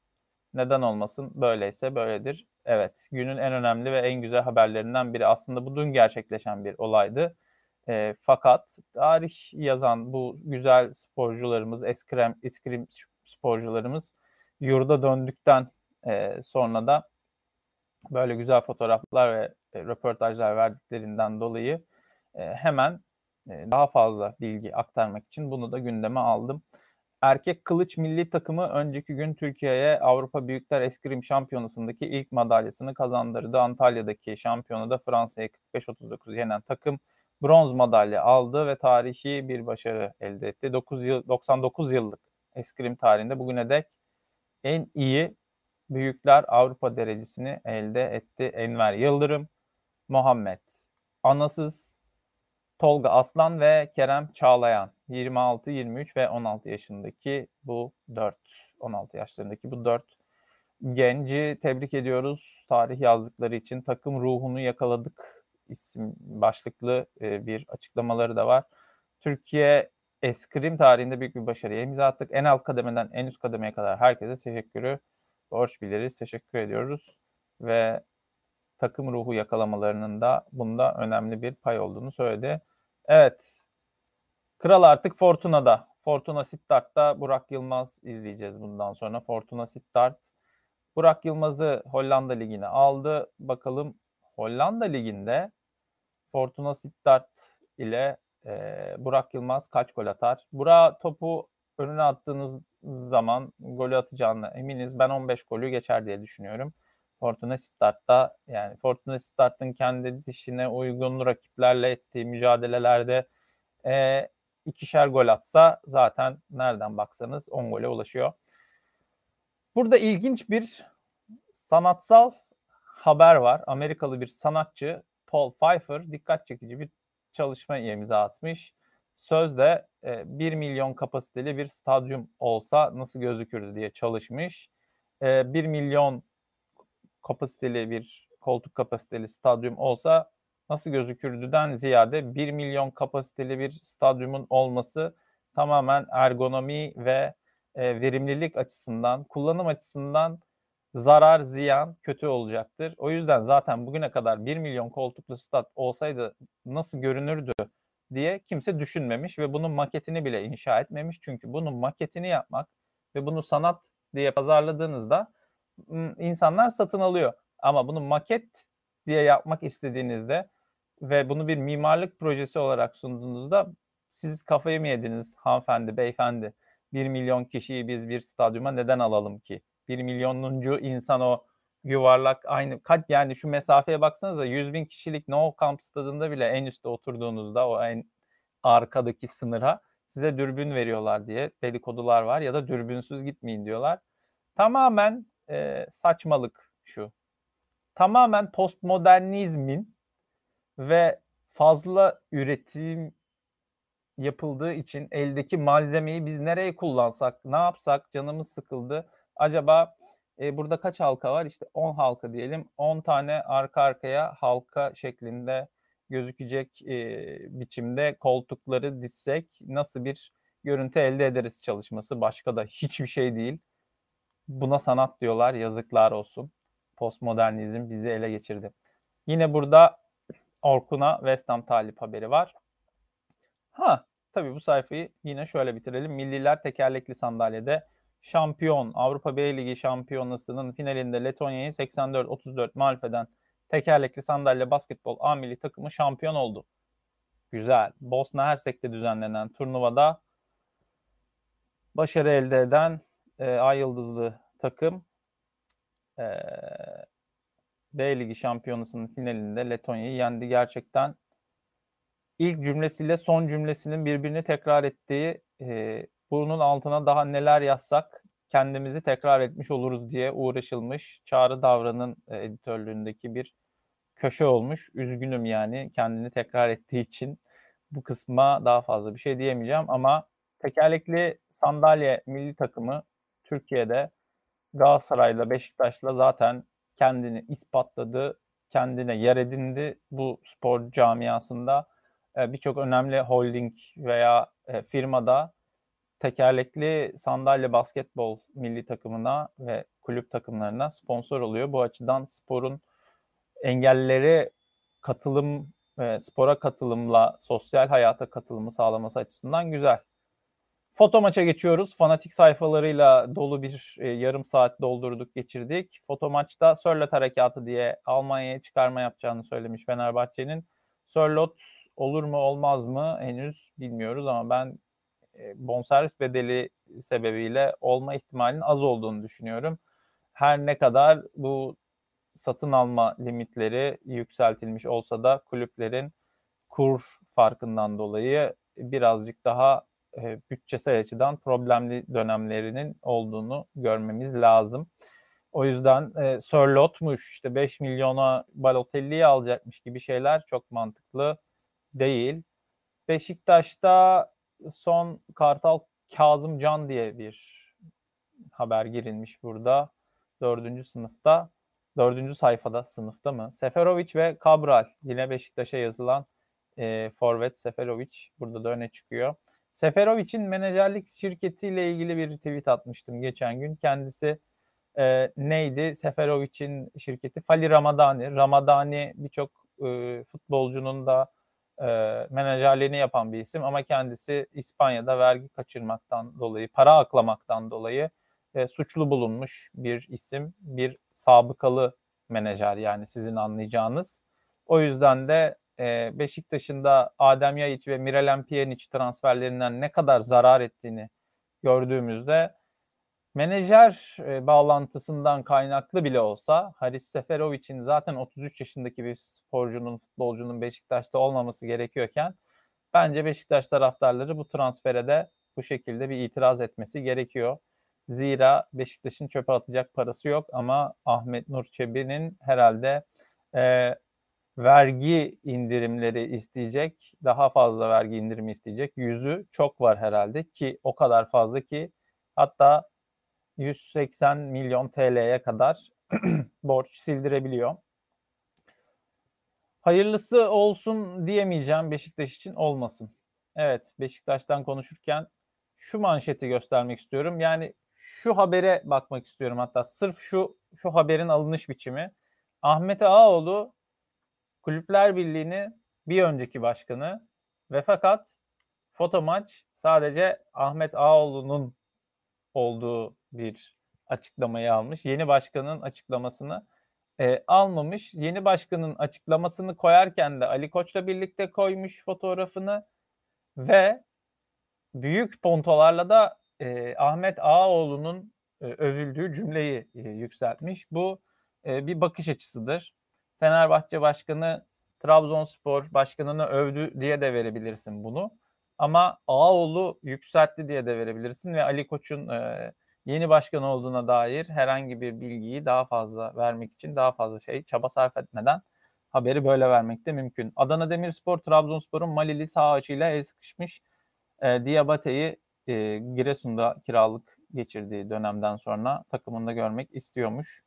Neden olmasın? Böyleyse böyledir. Evet, günün en önemli ve en güzel haberlerinden biri. Aslında bu dün gerçekleşen bir olaydı. E, fakat tarih yazan bu güzel sporcularımız, eskrim, eskrim sporcularımız yurda döndükten e, sonra da böyle güzel fotoğraflar ve e, röportajlar verdiklerinden dolayı e, hemen e, daha fazla bilgi aktarmak için bunu da gündeme aldım. Erkek kılıç milli takımı önceki gün Türkiye'ye Avrupa Büyükler Eskrim Şampiyonası'ndaki ilk madalyasını kazandırdı. Antalya'daki şampiyonada Fransa'yı 45-39 yenen takım bronz madalya aldı ve tarihi bir başarı elde etti. 9 yıl, 99 yıllık eskrim tarihinde bugüne dek en iyi büyükler Avrupa derecesini elde etti. Enver Yıldırım, Muhammed Anasız, Tolga Aslan ve Kerem Çağlayan 26, 23 ve 16 yaşındaki bu 4 16 yaşlarındaki bu 4 genci tebrik ediyoruz. Tarih yazdıkları için takım ruhunu yakaladık isim başlıklı e, bir açıklamaları da var. Türkiye eskrim tarihinde büyük bir başarıya imza attık. En alt kademeden en üst kademeye kadar herkese teşekkürü borç biliriz. Teşekkür ediyoruz ve takım ruhu yakalamalarının da bunda önemli bir pay olduğunu söyledi. Evet. Kral artık Fortuna'da. Fortuna Sittard'da Burak Yılmaz izleyeceğiz bundan sonra. Fortuna Sittard Burak Yılmaz'ı Hollanda Ligi'ne aldı. Bakalım Hollanda Ligi'nde Fortuna Sittard ile e, Burak Yılmaz kaç gol atar? Burak topu önüne attığınız zaman golü atacağını eminiz. Ben 15 golü geçer diye düşünüyorum. Fortuna Sittard'da yani Fortuna Sittard'ın kendi dişine uygun rakiplerle ettiği mücadelelerde e, ikişer gol atsa zaten nereden baksanız 10 gole ulaşıyor. Burada ilginç bir sanatsal haber var. Amerikalı bir sanatçı Paul Pfeiffer dikkat çekici bir çalışma imza atmış. sözde e, 1 milyon kapasiteli bir stadyum olsa nasıl gözükürdü diye çalışmış. E, 1 milyon kapasiteli bir koltuk kapasiteli stadyum olsa nasıl gözükürdüden ziyade 1 milyon kapasiteli bir stadyumun olması tamamen ergonomi ve e, verimlilik açısından, kullanım açısından zarar, ziyan, kötü olacaktır. O yüzden zaten bugüne kadar 1 milyon koltuklu stat olsaydı nasıl görünürdü diye kimse düşünmemiş ve bunun maketini bile inşa etmemiş. Çünkü bunun maketini yapmak ve bunu sanat diye pazarladığınızda insanlar satın alıyor. Ama bunu maket diye yapmak istediğinizde ve bunu bir mimarlık projesi olarak sunduğunuzda siz kafayı mı yediniz hanımefendi, beyefendi? 1 milyon kişiyi biz bir stadyuma neden alalım ki? 1 milyonuncu insan o yuvarlak aynı kaç yani şu mesafeye baksanıza 100 bin kişilik No Camp stadında bile en üstte oturduğunuzda o en arkadaki sınıra size dürbün veriyorlar diye dedikodular var ya da dürbünsüz gitmeyin diyorlar. Tamamen e, saçmalık şu. Tamamen postmodernizmin ve fazla üretim yapıldığı için eldeki malzemeyi biz nereye kullansak, ne yapsak canımız sıkıldı. Acaba e, burada kaç halka var? İşte 10 halka diyelim. 10 tane arka arkaya halka şeklinde gözükecek e, biçimde koltukları dizsek nasıl bir görüntü elde ederiz çalışması. Başka da hiçbir şey değil. Buna sanat diyorlar. Yazıklar olsun. Postmodernizm bizi ele geçirdi. Yine burada Orkun'a West Ham talip haberi var. Ha tabii bu sayfayı yine şöyle bitirelim. Milliler tekerlekli sandalyede şampiyon Avrupa B Ligi şampiyonasının finalinde Letonya'yı 84-34 mağlup eden tekerlekli sandalye basketbol A milli takımı şampiyon oldu. Güzel. Bosna Hersek'te düzenlenen turnuvada başarı elde eden e, Ay Yıldızlı takım e, B Ligi şampiyonasının finalinde Letonya'yı yendi. Gerçekten ilk cümlesiyle son cümlesinin birbirini tekrar ettiği e, bunun altına daha neler yazsak kendimizi tekrar etmiş oluruz diye uğraşılmış. Çağrı Davran'ın e, editörlüğündeki bir köşe olmuş. Üzgünüm yani kendini tekrar ettiği için bu kısma daha fazla bir şey diyemeyeceğim ama tekerlekli sandalye milli takımı Türkiye'de Galatasaray'la Beşiktaş'la zaten kendini ispatladı, kendine yer edindi bu spor camiasında. E, birçok önemli holding veya e, firmada tekerlekli sandalye basketbol milli takımına ve kulüp takımlarına sponsor oluyor. Bu açıdan sporun engellileri katılım ve spora katılımla sosyal hayata katılımı sağlaması açısından güzel. Foto maça geçiyoruz. Fanatik sayfalarıyla dolu bir e, yarım saat doldurduk, geçirdik. Foto maçta Sörlot harekatı diye Almanya'ya çıkarma yapacağını söylemiş Fenerbahçe'nin. Sörlot olur mu olmaz mı henüz bilmiyoruz ama ben e, bonservis bedeli sebebiyle olma ihtimalinin az olduğunu düşünüyorum. Her ne kadar bu satın alma limitleri yükseltilmiş olsa da kulüplerin kur farkından dolayı birazcık daha e, bütçesel açıdan problemli dönemlerinin olduğunu görmemiz lazım. O yüzden e, Sörlot'muş işte 5 milyona Balotelli'yi alacakmış gibi şeyler çok mantıklı değil. Beşiktaş'ta son Kartal Kazım Can diye bir haber girilmiş burada. Dördüncü sınıfta. Dördüncü sayfada sınıfta mı? Seferovic ve Cabral. Yine Beşiktaş'a yazılan e, forvet Seferovic burada da öne çıkıyor. Seferovic'in menajerlik şirketiyle ilgili bir tweet atmıştım geçen gün. Kendisi e, neydi? Seferovic'in şirketi Fali Ramadani. Ramadani birçok e, futbolcunun da e, menajerliğini yapan bir isim ama kendisi İspanya'da vergi kaçırmaktan dolayı, para aklamaktan dolayı e, suçlu bulunmuş bir isim, bir sabıkalı menajer yani sizin anlayacağınız. O yüzden de e, Beşiktaş'ın da Adem Yayiç ve Miralem Pjanic transferlerinden ne kadar zarar ettiğini gördüğümüzde menajer e, bağlantısından kaynaklı bile olsa Haris Seferovic'in zaten 33 yaşındaki bir sporcunun, futbolcunun Beşiktaş'ta olmaması gerekiyorken bence Beşiktaş taraftarları bu transfere de bu şekilde bir itiraz etmesi gerekiyor. Zira Beşiktaş'ın çöpe atacak parası yok ama Ahmet Nur Çebi'nin herhalde e, vergi indirimleri isteyecek, daha fazla vergi indirimi isteyecek. Yüzü çok var herhalde ki o kadar fazla ki hatta 180 milyon TL'ye kadar borç sildirebiliyor. Hayırlısı olsun diyemeyeceğim Beşiktaş için olmasın. Evet Beşiktaş'tan konuşurken şu manşeti göstermek istiyorum. Yani şu habere bakmak istiyorum hatta sırf şu şu haberin alınış biçimi. Ahmet Ağaoğlu Kulüpler Birliği'nin bir önceki başkanı ve fakat foto maç sadece Ahmet Ağaoğlu'nun olduğu bir açıklamayı almış. Yeni başkanın açıklamasını e, almamış. Yeni başkanın açıklamasını koyarken de Ali Koç'la birlikte koymuş fotoğrafını ve büyük pontolarla da e, Ahmet Ağaoğlu'nun e, övüldüğü cümleyi e, yükseltmiş. Bu e, bir bakış açısıdır. Fenerbahçe Başkanı Trabzonspor Başkanı'nı övdü diye de verebilirsin bunu. Ama Ağaoğlu yükseltti diye de verebilirsin ve Ali Koç'un e, yeni başkan olduğuna dair herhangi bir bilgiyi daha fazla vermek için daha fazla şey çaba sarf etmeden haberi böyle vermek de mümkün. Adana Demirspor Trabzonspor'un Malili sağ açıyla el sıkışmış e, Diabate'yi e, Giresun'da kiralık geçirdiği dönemden sonra takımında görmek istiyormuş.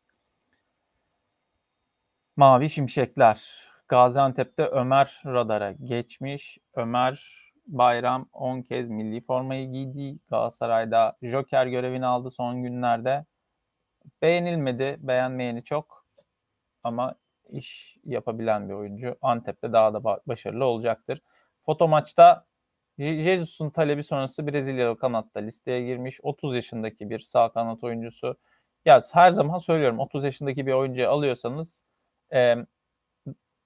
Mavi Şimşekler. Gaziantep'te Ömer radara geçmiş. Ömer Bayram 10 kez milli formayı giydi. Galatasaray'da Joker görevini aldı son günlerde. Beğenilmedi. Beğenmeyeni çok. Ama iş yapabilen bir oyuncu. Antep'te daha da başarılı olacaktır. Foto maçta Jesus'un talebi sonrası Brezilyalı kanatta listeye girmiş. 30 yaşındaki bir sağ kanat oyuncusu. Ya her zaman söylüyorum 30 yaşındaki bir oyuncu alıyorsanız e,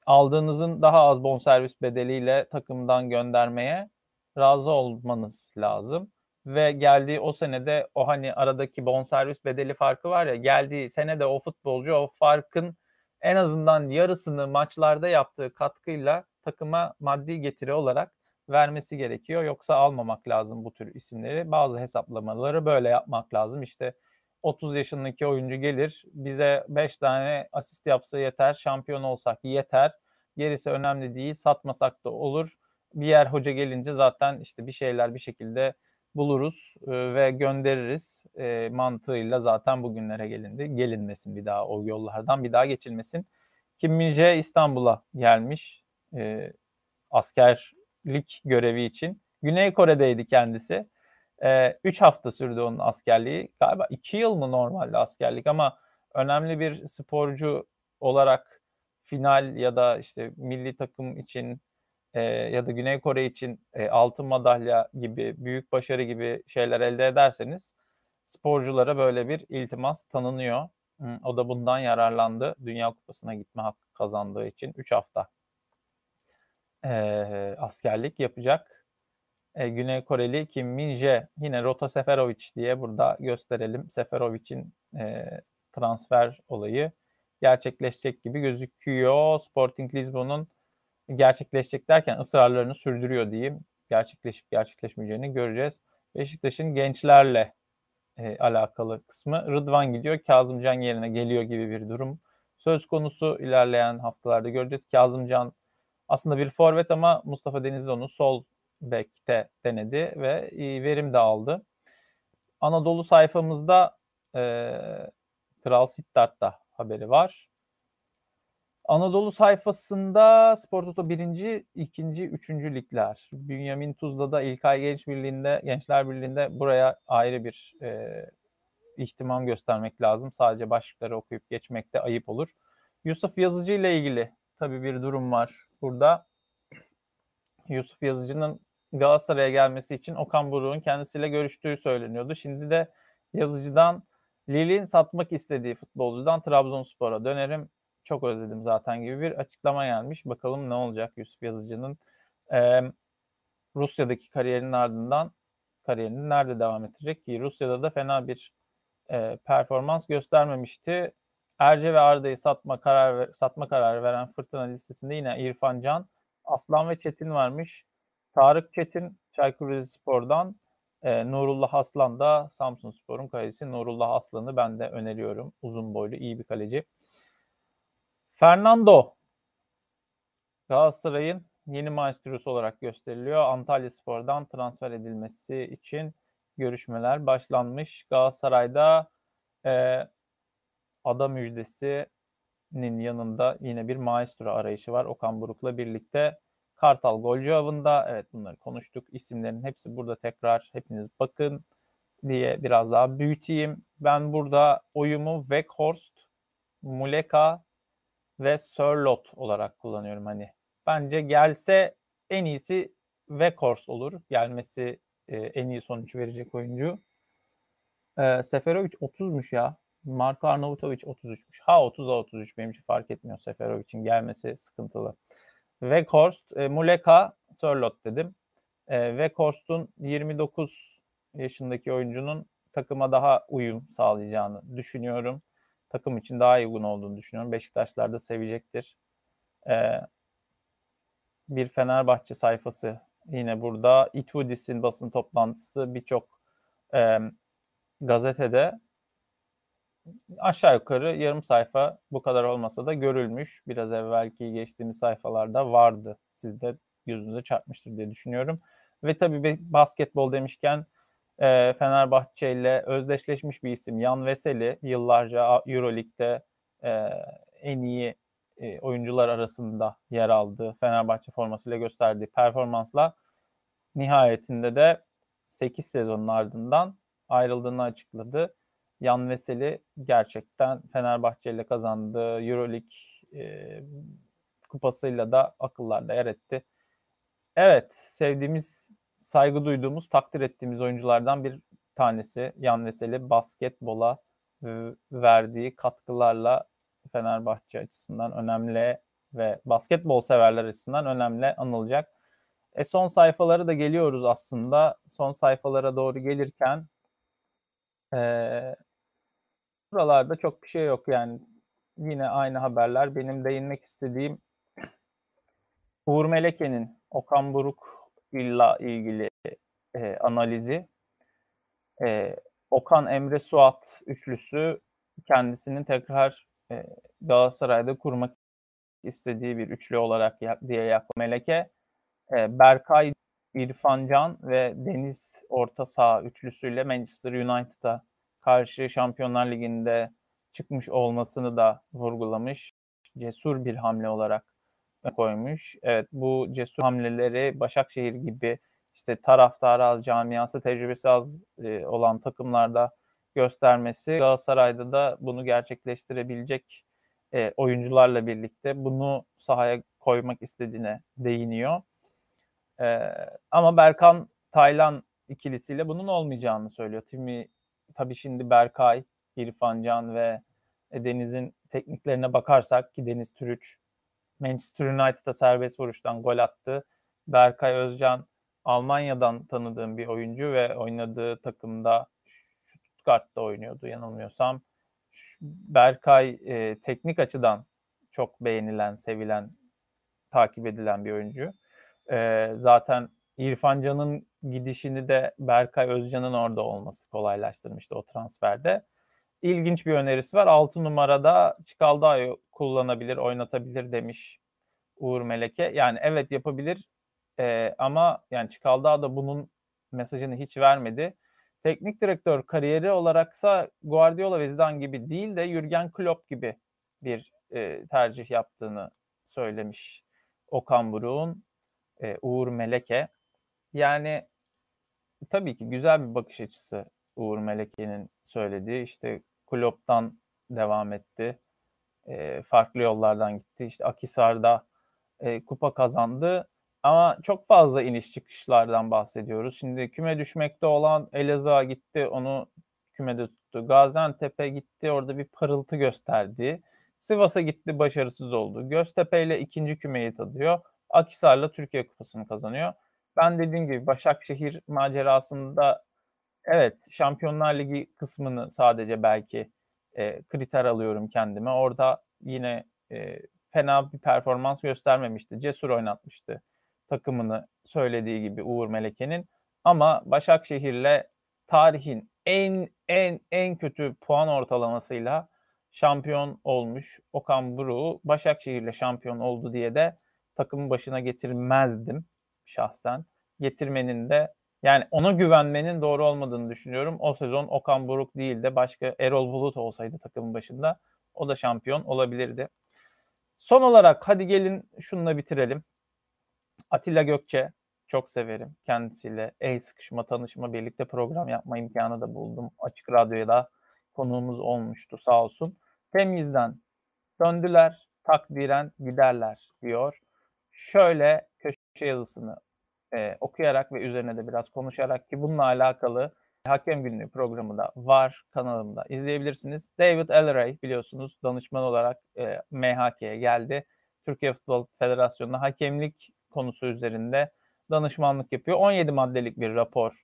aldığınızın daha az bonservis bedeliyle takımdan göndermeye razı olmanız lazım. Ve geldiği o senede o hani aradaki bonservis bedeli farkı var ya geldiği senede o futbolcu o farkın en azından yarısını maçlarda yaptığı katkıyla takıma maddi getiri olarak vermesi gerekiyor. Yoksa almamak lazım bu tür isimleri. Bazı hesaplamaları böyle yapmak lazım. İşte 30 yaşındaki oyuncu gelir bize 5 tane asist yapsa yeter şampiyon olsak yeter gerisi önemli değil satmasak da olur bir yer hoca gelince zaten işte bir şeyler bir şekilde buluruz e, ve göndeririz e, mantığıyla zaten bugünlere gelindi. Gelinmesin bir daha o yollardan bir daha geçilmesin. Kim Minje İstanbul'a gelmiş e, askerlik görevi için. Güney Kore'deydi kendisi. 3 e, hafta sürdü onun askerliği. Galiba 2 yıl mı normalde askerlik ama önemli bir sporcu olarak final ya da işte milli takım için e, ya da Güney Kore için e, altın madalya gibi büyük başarı gibi şeyler elde ederseniz sporculara böyle bir iltimas tanınıyor. O da bundan yararlandı. Dünya Kupası'na gitme hakkı kazandığı için 3 hafta e, askerlik yapacak. E, Güney Koreli Kim Min Jae yine Rota Seferovic diye burada gösterelim. Seferovic'in e, transfer olayı gerçekleşecek gibi gözüküyor. Sporting Lisbon'un gerçekleşecek derken ısrarlarını sürdürüyor diyeyim. Gerçekleşip gerçekleşmeyeceğini göreceğiz. Beşiktaş'ın gençlerle e, alakalı kısmı Rıdvan gidiyor. Kazımcan yerine geliyor gibi bir durum. Söz konusu ilerleyen haftalarda göreceğiz. Kazımcan aslında bir forvet ama Mustafa Denizli onu sol bekte denedi ve verim de aldı. Anadolu sayfamızda e, Kral Sittard'da haberi var. Anadolu sayfasında Spor Toto 1. 2. 3. ligler. Bünyamin Tuzla'da İlkay Genç Birliği'nde, Gençler Birliği'nde buraya ayrı bir e, ihtimam göstermek lazım. Sadece başlıkları okuyup geçmek de ayıp olur. Yusuf Yazıcı ile ilgili tabii bir durum var burada. Yusuf Yazıcı'nın Galatasaray'a gelmesi için Okan Buruk'un kendisiyle görüştüğü söyleniyordu. Şimdi de Yazıcı'dan Lille'in satmak istediği futbolcudan Trabzonspor'a dönerim çok özledim zaten gibi bir açıklama gelmiş. Bakalım ne olacak Yusuf Yazıcı'nın e, Rusya'daki kariyerinin ardından kariyerini nerede devam ettirecek ki Rusya'da da fena bir e, performans göstermemişti. Erce ve Arda'yı satma karar satma kararı veren Fırtına listesinde yine İrfan Can, Aslan ve Çetin varmış. Tarık Çetin Çaykur Rizespor'dan e, Nurullah Aslan da Samsun Spor'un kalecisi. Nurullah Aslan'ı ben de öneriyorum. Uzun boylu iyi bir kaleci. Fernando Galatasaray'ın yeni maestrosu olarak gösteriliyor. Antalya Spor'dan transfer edilmesi için görüşmeler başlanmış. Galatasaray'da e, ada müjdesinin yanında yine bir maestro arayışı var. Okan Buruk'la birlikte Kartal golcü avında. Evet bunları konuştuk. İsimlerin hepsi burada tekrar hepiniz bakın diye biraz daha büyüteyim. Ben burada oyumu Weghorst, Muleka ve Sörlot olarak kullanıyorum hani. Bence gelse en iyisi Weghorst olur. Gelmesi e, en iyi sonuç verecek oyuncu. E, Seferovic 30'muş ya. Marko Arnavutovic 33'müş. Ha 30'a 33 benim için fark etmiyor. Seferovic'in gelmesi sıkıntılı. Weghorst, e, Muleka, Sörlot dedim. E, Weghorst'un 29 yaşındaki oyuncunun takıma daha uyum sağlayacağını düşünüyorum. Takım için daha uygun olduğunu düşünüyorum. Beşiktaşlar da sevecektir. E, bir Fenerbahçe sayfası yine burada. Itudis'in basın toplantısı birçok e, gazetede aşağı yukarı yarım sayfa bu kadar olmasa da görülmüş. Biraz evvelki geçtiğimiz sayfalarda vardı. Siz de gözünüze çarpmıştır diye düşünüyorum. Ve tabii basketbol demişken e, Fenerbahçe ile özdeşleşmiş bir isim Yan Veseli yıllarca Euroleague'de e, en iyi e, oyuncular arasında yer aldı. Fenerbahçe formasıyla gösterdiği performansla nihayetinde de 8 sezonun ardından ayrıldığını açıkladı. Yan Veseli gerçekten Fenerbahçe ile kazandığı Euroleague e, kupasıyla da akıllarda yer etti. Evet, sevdiğimiz, saygı duyduğumuz, takdir ettiğimiz oyunculardan bir tanesi Yan Veseli basketbola verdiği katkılarla Fenerbahçe açısından önemli ve basketbol severler açısından önemli anılacak. E son sayfaları da geliyoruz aslında. Son sayfalara doğru gelirken e, buralarda çok bir şey yok yani. Yine aynı haberler. Benim değinmek istediğim Uğur Meleke'nin Okan Buruk ile ilgili e, analizi. E, Okan Emre Suat üçlüsü kendisinin tekrar e, Galatasaray'da kurmak istediği bir üçlü olarak diye yaklaşıyor Meleke. E, Berkay, İrfan Can ve Deniz orta saha üçlüsüyle Manchester United'a karşı Şampiyonlar Ligi'nde çıkmış olmasını da vurgulamış. Cesur bir hamle olarak koymuş. Evet bu cesur hamleleri Başakşehir gibi işte taraftarı az, camiası tecrübesi az e, olan takımlarda göstermesi Galatasaray'da da bunu gerçekleştirebilecek e, oyuncularla birlikte bunu sahaya koymak istediğine değiniyor. E, ama Berkan Taylan ikilisiyle bunun olmayacağını söylüyor. Timi tabii şimdi Berkay, İrfan Can ve Deniz'in tekniklerine bakarsak ki Deniz Türüç Manchester United'a serbest vuruştan gol attı. Berkay Özcan Almanya'dan tanıdığım bir oyuncu ve oynadığı takımda Stuttgart'ta oynuyordu yanılmıyorsam. Berkay e, teknik açıdan çok beğenilen, sevilen, takip edilen bir oyuncu. E, zaten İrfan Can'ın gidişini de Berkay Özcan'ın orada olması kolaylaştırmıştı o transferde. İlginç bir önerisi var. 6 numarada Çikaldağ'ı kullanabilir, oynatabilir demiş Uğur Meleke. Yani evet yapabilir e, ama yani Çikaldağ da bunun mesajını hiç vermedi. Teknik direktör kariyeri olaraksa Guardiola ve Zidane gibi değil de Jurgen Klopp gibi bir e, tercih yaptığını söylemiş Okan Buruk'un e, Uğur Meleke. Yani tabii ki güzel bir bakış açısı Uğur Meleke'nin söylediği. İşte Klopp'tan devam etti. E, farklı yollardan gitti. İşte Akisar'da e, kupa kazandı. Ama çok fazla iniş çıkışlardan bahsediyoruz. Şimdi küme düşmekte olan Elazığ'a gitti, onu kümede tuttu. Gaziantep'e gitti, orada bir parıltı gösterdi. Sivas'a gitti, başarısız oldu. Göztepe ile ikinci kümeyi tadıyor. Akisar'la Türkiye Kupası'nı kazanıyor. Ben dediğim gibi Başakşehir macerasında evet Şampiyonlar Ligi kısmını sadece belki e, kriter alıyorum kendime. Orada yine e, fena bir performans göstermemişti. Cesur oynatmıştı takımını söylediği gibi Uğur Meleke'nin. Ama Başakşehir'le tarihin en en en kötü puan ortalamasıyla şampiyon olmuş Okan Buruk'u Başakşehir'le şampiyon oldu diye de takımın başına getirmezdim şahsen. Getirmenin de yani ona güvenmenin doğru olmadığını düşünüyorum. O sezon Okan Buruk değil de başka Erol Bulut olsaydı takımın başında o da şampiyon olabilirdi. Son olarak hadi gelin şununla bitirelim. Atilla Gökçe çok severim. Kendisiyle el sıkışma, tanışma, birlikte program yapma imkanı da buldum. Açık Radyo'ya da konuğumuz olmuştu sağ olsun. Temizden döndüler, takdiren giderler diyor. Şöyle yazısını e, okuyarak ve üzerine de biraz konuşarak ki bununla alakalı Hakem Günlüğü programı da var kanalımda izleyebilirsiniz. David Elleray biliyorsunuz danışman olarak e, MHK'ye geldi. Türkiye Futbol Federasyonu'na hakemlik konusu üzerinde danışmanlık yapıyor. 17 maddelik bir rapor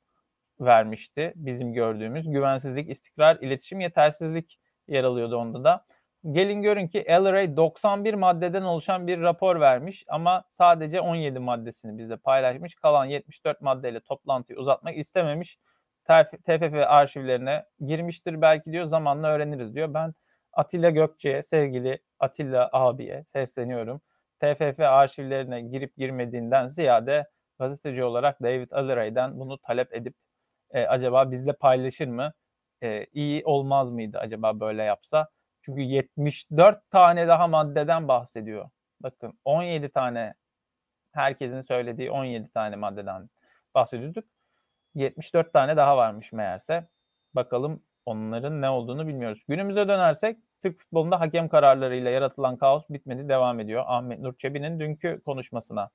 vermişti bizim gördüğümüz. Güvensizlik, istikrar, iletişim, yetersizlik yer alıyordu onda da. Gelin görün ki Elleray 91 maddeden oluşan bir rapor vermiş ama sadece 17 maddesini bizle paylaşmış. Kalan 74 maddeyle toplantıyı uzatmak istememiş. TFF arşivlerine girmiştir belki diyor zamanla öğreniriz diyor. Ben Atilla Gökçe'ye sevgili Atilla abiye sesleniyorum. TFF arşivlerine girip girmediğinden ziyade gazeteci olarak David Aliray'den bunu talep edip e, acaba bizle paylaşır mı? E, iyi olmaz mıydı acaba böyle yapsa? Çünkü 74 tane daha maddeden bahsediyor. Bakın 17 tane herkesin söylediği 17 tane maddeden bahsediyorduk. 74 tane daha varmış meğerse. Bakalım onların ne olduğunu bilmiyoruz. Günümüze dönersek Türk futbolunda hakem kararlarıyla yaratılan kaos bitmedi, devam ediyor. Ahmet Nur Çebi'nin dünkü konuşmasına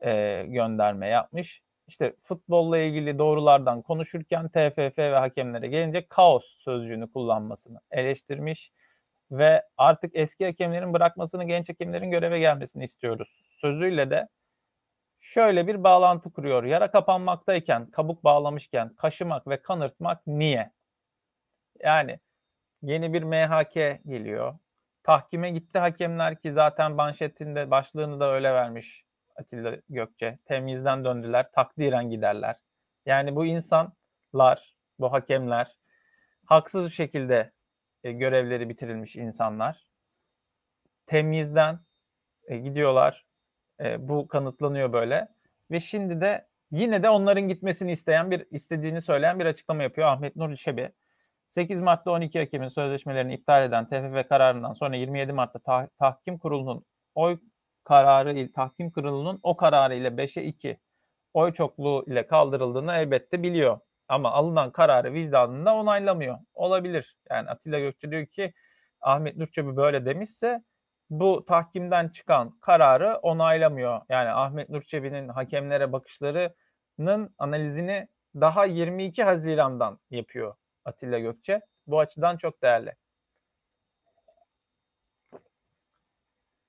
e, gönderme yapmış. İşte futbolla ilgili doğrulardan konuşurken TFF ve hakemlere gelince kaos sözcüğünü kullanmasını eleştirmiş ve artık eski hakemlerin bırakmasını genç hakemlerin göreve gelmesini istiyoruz. Sözüyle de şöyle bir bağlantı kuruyor. Yara kapanmaktayken, kabuk bağlamışken kaşımak ve kanırtmak niye? Yani yeni bir MHK geliyor. Tahkime gitti hakemler ki zaten manşetinde başlığını da öyle vermiş Atilla Gökçe. Temizden döndüler, takdiren giderler. Yani bu insanlar, bu hakemler haksız bir şekilde e, görevleri bitirilmiş insanlar. Temizden e, gidiyorlar. E, bu kanıtlanıyor böyle. Ve şimdi de yine de onların gitmesini isteyen bir istediğini söyleyen bir açıklama yapıyor Ahmet Nur Çebi. 8 Mart'ta 12 Ekim'in sözleşmelerini iptal eden TFF kararından sonra 27 Mart'ta tah- tahkim kurulunun oy kararı ile tahkim kurulunun o kararı ile 5'e 2 oy çokluğu ile kaldırıldığını elbette biliyor. Ama alınan kararı vicdanında onaylamıyor. Olabilir. Yani Atilla Gökçe diyor ki Ahmet Nurçebi böyle demişse bu tahkimden çıkan kararı onaylamıyor. Yani Ahmet Nurçebi'nin hakemlere bakışlarının analizini daha 22 Haziran'dan yapıyor Atilla Gökçe. Bu açıdan çok değerli.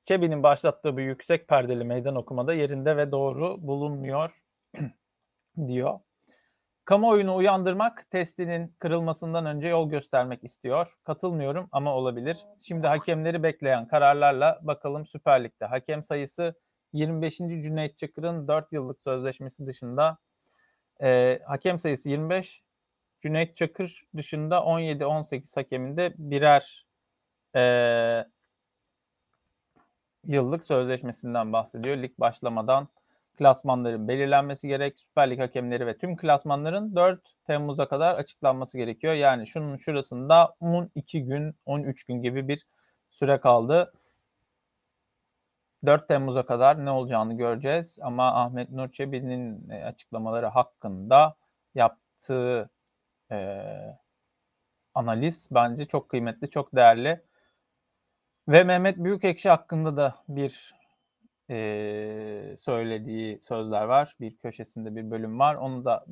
Çebi'nin başlattığı bu yüksek perdeli meydan okumada yerinde ve doğru bulunmuyor diyor. Kamuoyunu uyandırmak testinin kırılmasından önce yol göstermek istiyor. Katılmıyorum ama olabilir. Şimdi hakemleri bekleyen kararlarla bakalım Süper Lig'de hakem sayısı 25. Cüneyt Çakır'ın 4 yıllık sözleşmesi dışında e, hakem sayısı 25. Cüneyt Çakır dışında 17-18 hakeminde birer e, yıllık sözleşmesinden bahsediyor. Lig başlamadan klasmanların belirlenmesi gerek. Süper Lig hakemleri ve tüm klasmanların 4 Temmuz'a kadar açıklanması gerekiyor. Yani şunun şurasında 12 gün, 13 gün gibi bir süre kaldı. 4 Temmuz'a kadar ne olacağını göreceğiz. Ama Ahmet Nur Çebi'nin e, açıklamaları hakkında yaptığı e, analiz bence çok kıymetli, çok değerli. Ve Mehmet Büyükekşi hakkında da bir e, söylediği sözler var. Bir köşesinde bir bölüm var. Onu da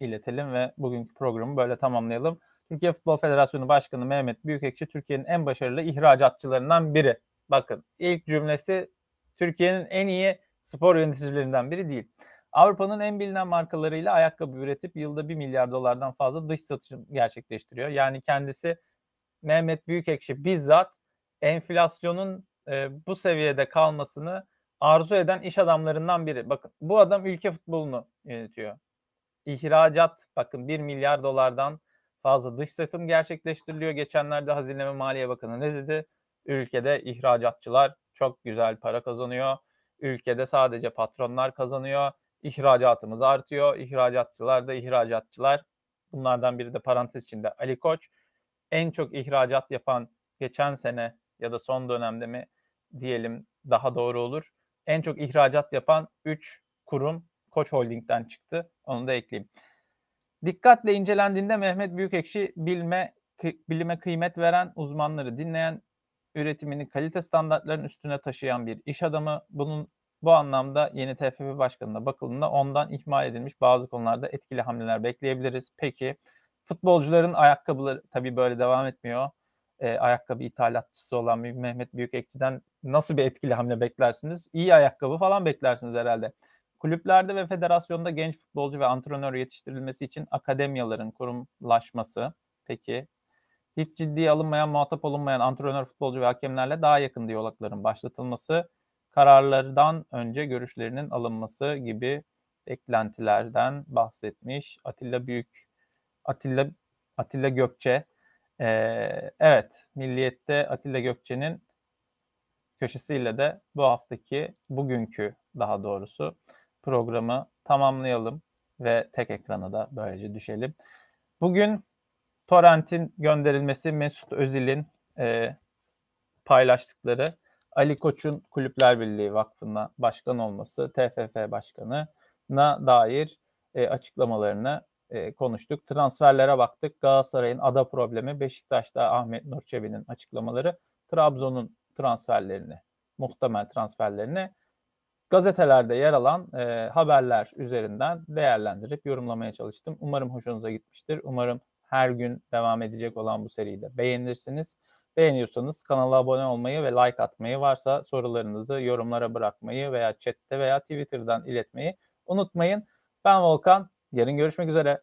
iletelim ve bugünkü programı böyle tamamlayalım. Türkiye Futbol Federasyonu Başkanı Mehmet Büyükekşi Türkiye'nin en başarılı ihracatçılarından biri. Bakın ilk cümlesi Türkiye'nin en iyi spor yöneticilerinden biri değil. Avrupa'nın en bilinen markalarıyla ayakkabı üretip yılda 1 milyar dolardan fazla dış satış gerçekleştiriyor. Yani kendisi Mehmet Büyükekşi bizzat enflasyonun e, bu seviyede kalmasını arzu eden iş adamlarından biri. Bakın bu adam ülke futbolunu yönetiyor. İhracat bakın 1 milyar dolardan fazla dış satım gerçekleştiriliyor. Geçenlerde Hazine Maliye Bakanı ne dedi? Ülkede ihracatçılar çok güzel para kazanıyor. ülkede sadece patronlar kazanıyor. İhracatımız artıyor. İhracatçılar da ihracatçılar. Bunlardan biri de parantez içinde Ali Koç. En çok ihracat yapan geçen sene ya da son dönemde mi diyelim daha doğru olur. En çok ihracat yapan 3 kurum Koç Holding'den çıktı. Onu da ekleyeyim. Dikkatle incelendiğinde Mehmet Büyükekşi bilme bilime kıymet veren uzmanları dinleyen üretimini kalite standartlarının üstüne taşıyan bir iş adamı. Bunun bu anlamda yeni TFF başkanına bakıldığında ondan ihmal edilmiş bazı konularda etkili hamleler bekleyebiliriz. Peki futbolcuların ayakkabıları tabii böyle devam etmiyor. E, ayakkabı ithalatçısı olan bir Mehmet Büyükekçi'den nasıl bir etkili hamle beklersiniz? İyi ayakkabı falan beklersiniz herhalde. Kulüplerde ve federasyonda genç futbolcu ve antrenör yetiştirilmesi için akademiyaların kurumlaşması. Peki hiç ciddiye alınmayan, muhatap olunmayan antrenör, futbolcu ve hakemlerle daha yakın diyalogların başlatılması, kararlardan önce görüşlerinin alınması gibi eklentilerden bahsetmiş Atilla Büyük, Atilla Atilla Gökçe. Ee, evet, Milliyet'te Atilla Gökçe'nin köşesiyle de bu haftaki, bugünkü daha doğrusu programı tamamlayalım ve tek ekrana da böylece düşelim. Bugün Torrent'in gönderilmesi Mesut Özil'in e, paylaştıkları Ali Koç'un Kulüpler Birliği Vakfı'na başkan olması, TFF başkanına dair e, açıklamalarını e, konuştuk. Transferlere baktık. Galatasaray'ın ada problemi, Beşiktaş'ta Ahmet Nur Çebi'nin açıklamaları, Trabzon'un transferlerini, muhtemel transferlerini gazetelerde yer alan e, haberler üzerinden değerlendirip yorumlamaya çalıştım. Umarım hoşunuza gitmiştir. Umarım her gün devam edecek olan bu seriyi de beğenirsiniz. Beğeniyorsanız kanala abone olmayı ve like atmayı varsa sorularınızı yorumlara bırakmayı veya chatte veya Twitter'dan iletmeyi unutmayın. Ben Volkan. Yarın görüşmek üzere.